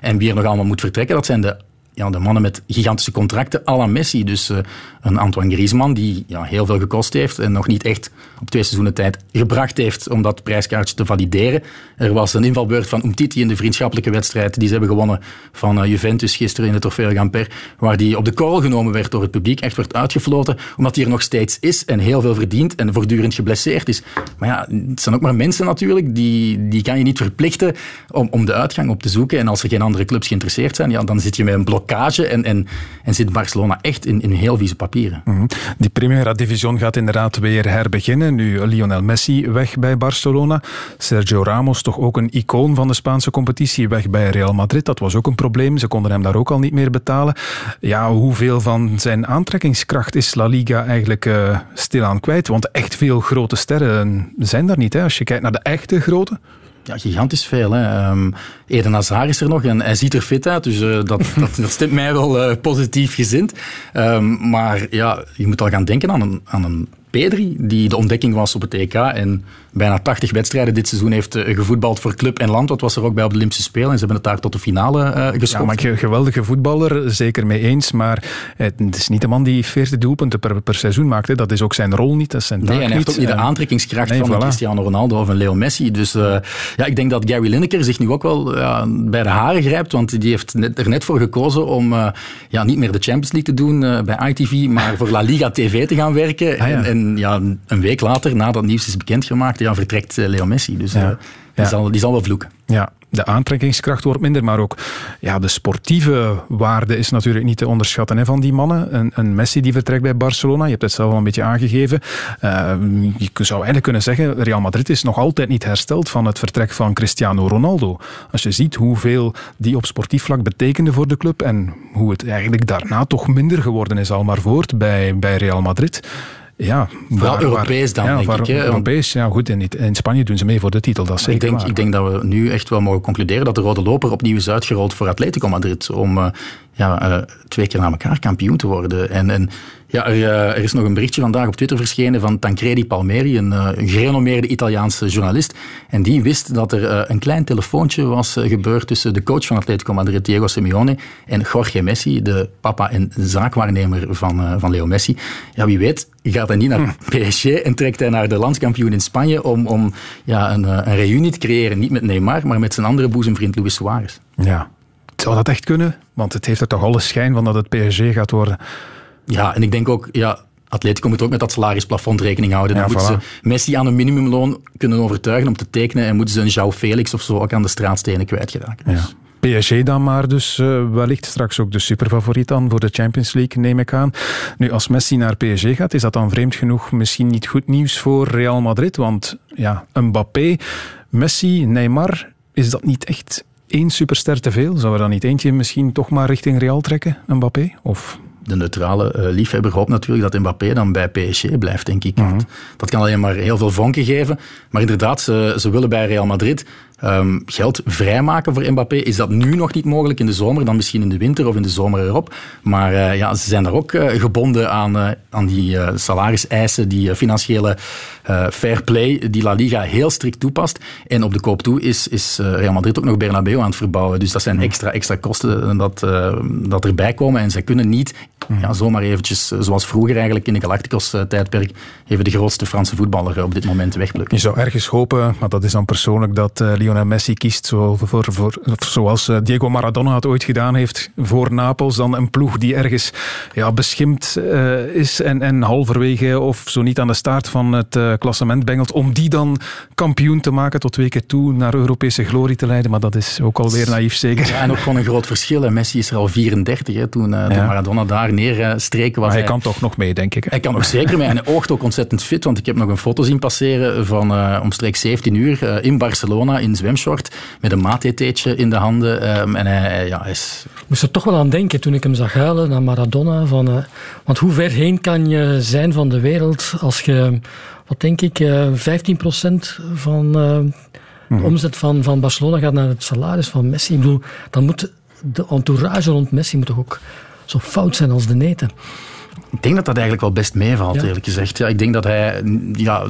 En wie er nog allemaal moet vertrekken, dat zijn de ja, de mannen met gigantische contracten à la Messi. Dus uh, een Antoine Griezmann die ja, heel veel gekost heeft en nog niet echt op twee seizoenen tijd gebracht heeft om dat prijskaartje te valideren. Er was een invalbeurt van Umtiti in de vriendschappelijke wedstrijd die ze hebben gewonnen van uh, Juventus gisteren in de Trofeo Gamper, waar die op de korrel genomen werd door het publiek, echt werd uitgefloten, omdat hij er nog steeds is en heel veel verdient en voortdurend geblesseerd is. Maar ja, het zijn ook maar mensen natuurlijk, die, die kan je niet verplichten om, om de uitgang op te zoeken. En als er geen andere clubs geïnteresseerd zijn, ja, dan zit je met een blok en, en, en zit Barcelona echt in, in heel vieze papieren. Mm Die Primera Division gaat inderdaad weer herbeginnen. Nu Lionel Messi weg bij Barcelona. Sergio Ramos, toch ook een icoon van de Spaanse competitie, weg bij Real Madrid. Dat was ook een probleem. Ze konden hem daar ook al niet meer betalen. Ja, hoeveel van zijn aantrekkingskracht is La Liga eigenlijk uh, stilaan kwijt? Want echt veel grote sterren zijn daar niet. Hè? Als je kijkt naar de echte grote. Ja, gigantisch veel. Hè. Um, Eden Hazard is er nog en hij ziet er fit uit, dus uh, dat, dat, dat, stemt mij wel uh, positief gezind. Um, maar ja, je moet al gaan denken aan een, aan een Pedri, die de ontdekking was op het EK en bijna 80 wedstrijden dit seizoen heeft uh, gevoetbald voor club en land. Dat was er ook bij op de Olympische Spelen en ze hebben het daar tot de finale uh, geschopt. Ja, maar geweldige voetballer, zeker mee eens. Maar het is niet de man die 40 doelpunten per, per seizoen maakt. Hè. Dat is ook zijn rol niet, dat is zijn Nee, en hij heeft ook niet de aantrekkingskracht van voilà. Cristiano Ronaldo of een Leo Messi. Dus uh, ja, ik denk dat Gary Lineker zich nu ook wel bij de haren grijpt, want die heeft net, er net voor gekozen om ja, niet meer de Champions League te doen bij ITV, maar voor La Liga TV te gaan werken. Ah, ja. En, en ja, een week later, nadat nieuws is bekendgemaakt, ja, vertrekt eh, Leo Messi. Dus ja. Uh, die, Zal, die zal wel vloeken. Ja, de aantrekkingskracht wordt minder, maar ook ja, de sportieve waarde is natuurlijk niet te onderschatten hè, van die mannen. Een, een, Messi die vertrekt bij Barcelona, je hebt het zelf al een beetje aangegeven. Uh, je zou eigenlijk kunnen zeggen, Real Madrid is nog altijd niet hersteld van het vertrek van Cristiano Ronaldo. Als je ziet hoeveel die op sportief vlak betekende voor de club en hoe het eigenlijk daarna toch minder geworden is al maar voort bij, bij Real Madrid ja, Vooral Europees dan, denk ik. Hè? Europees, ja goed. In, in Spanje doen ze mee voor de titel, dat is zeker ik denk, ik denk dat we nu echt wel mogen concluderen dat de rode loper opnieuw is uitgerold voor Atletico Madrid om uh, ja, uh, twee keer na elkaar kampioen te worden. En, en ja, er, uh, er, is nog een berichtje vandaag op Twitter verschenen van Tancredi Palmeri, een, uh, een gerenommeerde Italiaanse journalist. En die wist dat er uh, een klein telefoontje was gebeurd tussen de coach van Atletico Madrid, Diego Simeone, en Jorge Messi, de papa en zaakwaarnemer van, van Leo Messi. Ja, wie weet gaat hij niet naar hm. PSG en trekt hij naar de landskampioen in Spanje om, om ja, een, een reunie te creëren. Niet met Neymar, maar met zijn andere boezemvriend Luis Suarez. Ja, zou dat echt kunnen? Want het heeft er toch alle schijn van dat het PSG gaat worden. Ja, en ik denk ook, ja, Atletico moet ook met dat salarisplafond rekening houden. Dan moeten ze Messi aan een minimumloon kunnen overtuigen om te tekenen en moeten ze een João Felix of zo ook aan de straatstenen kwijtgeraken. Dus. Ja. PSG dan maar dus uh, wellicht straks ook de superfavoriet dan voor de Champions League, neem ik aan. Nu, als Messi naar PSG gaat, is dat dan vreemd genoeg misschien niet goed nieuws voor Real Madrid? Want ja, Mbappé, Messi, Neymar, is dat niet echt één superster te veel? Zou er dan niet eentje misschien toch maar richting Real trekken, Mbappé? Of de neutrale uh, liefhebber hoopt natuurlijk dat Mbappé dan bij PSG blijft, denk ik. Mhm. Dat kan alleen maar heel veel vonken geven. Maar inderdaad, ze, ze willen bij Real Madrid um, geld vrijmaken voor Mbappé. Is dat nu nog niet mogelijk in de zomer, dan misschien in de winter of in de zomer erop. Maar uh, ja, ze zijn daar ook uh, gebonden aan, uh, aan die salariseisen, die financiële fair play die La Liga heel strikt toepast. En op de koop toe is, is Real Madrid ook nog Bernabeu aan het verbouwen. Dus dat zijn extra, extra kosten dat, dat erbij komen. En zij kunnen niet ja, zomaar eventjes, zoals vroeger eigenlijk in de Galacticos-tijdperk, even de grootste Franse voetballer op dit moment wegplukken. Je zou ergens hopen, maar dat is dan persoonlijk, dat Lionel Messi kiest, zo voor, voor, zoals eh, Diego Maradona het ooit gedaan heeft voor Napels, dan een ploeg die ergens ja, beschimd uh, is en, en halverwege of zo niet aan de staart van het uh, klassement bengelt, om die dan kampioen te maken tot twee keer toe naar Europese glorie te leiden. Maar dat is ook alweer naïef zeker. Ja, en ook gewoon een groot verschil. Messi is er al 34 hè, toen, uh, ja. Maradona daar neerstreken. Maar hij, kan toch nog mee, denk ik. Hij kan nog zeker mee. En hij oogt ook ontzettend fit, want ik heb nog een foto zien passeren van uh, omstreeks 17 uur uh, in Barcelona in zwemshort met een maatheetje in de handen. Um, en hij, ja, hij is... Ik moest er toch wel aan denken toen ik hem zag huilen naar Maradona. Van, uh, want hoe ver heen kan je zijn van de wereld als je, wat denk ik, 15% van de omzet van, van Barcelona gaat naar het salaris van Messi. Ik bedoel, dan moet de entourage rond Messi moet toch ook zo fout zijn als de neten. Ik denk dat dat eigenlijk wel best meevalt, ja. eerlijk gezegd. Ja, ik denk dat hij ja,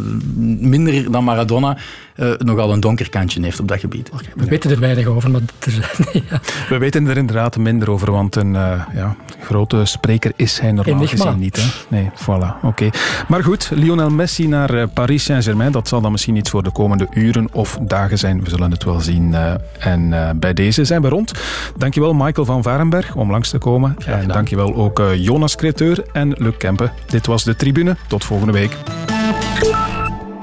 minder dan Maradona uh, nogal een donker kantje heeft op dat gebied. Okay, we ja. weten er weinig over, maar er, ja. We weten er inderdaad minder over, want een uh, ja, grote spreker is hij normaal gezien niet. Hè? Nee, voilà, oké. Okay. Maar goed, Lionel Messi naar uh, Paris Saint-Germain, dat zal dan misschien iets voor de komende uren of dagen zijn. We zullen het wel zien. en bij deze zijn we rond. Dankjewel Michael van Varenberg om langs te komen. En dankjewel ook Jonas Creteur Luc Kempen. Dit was De Tribune. Tot volgende week.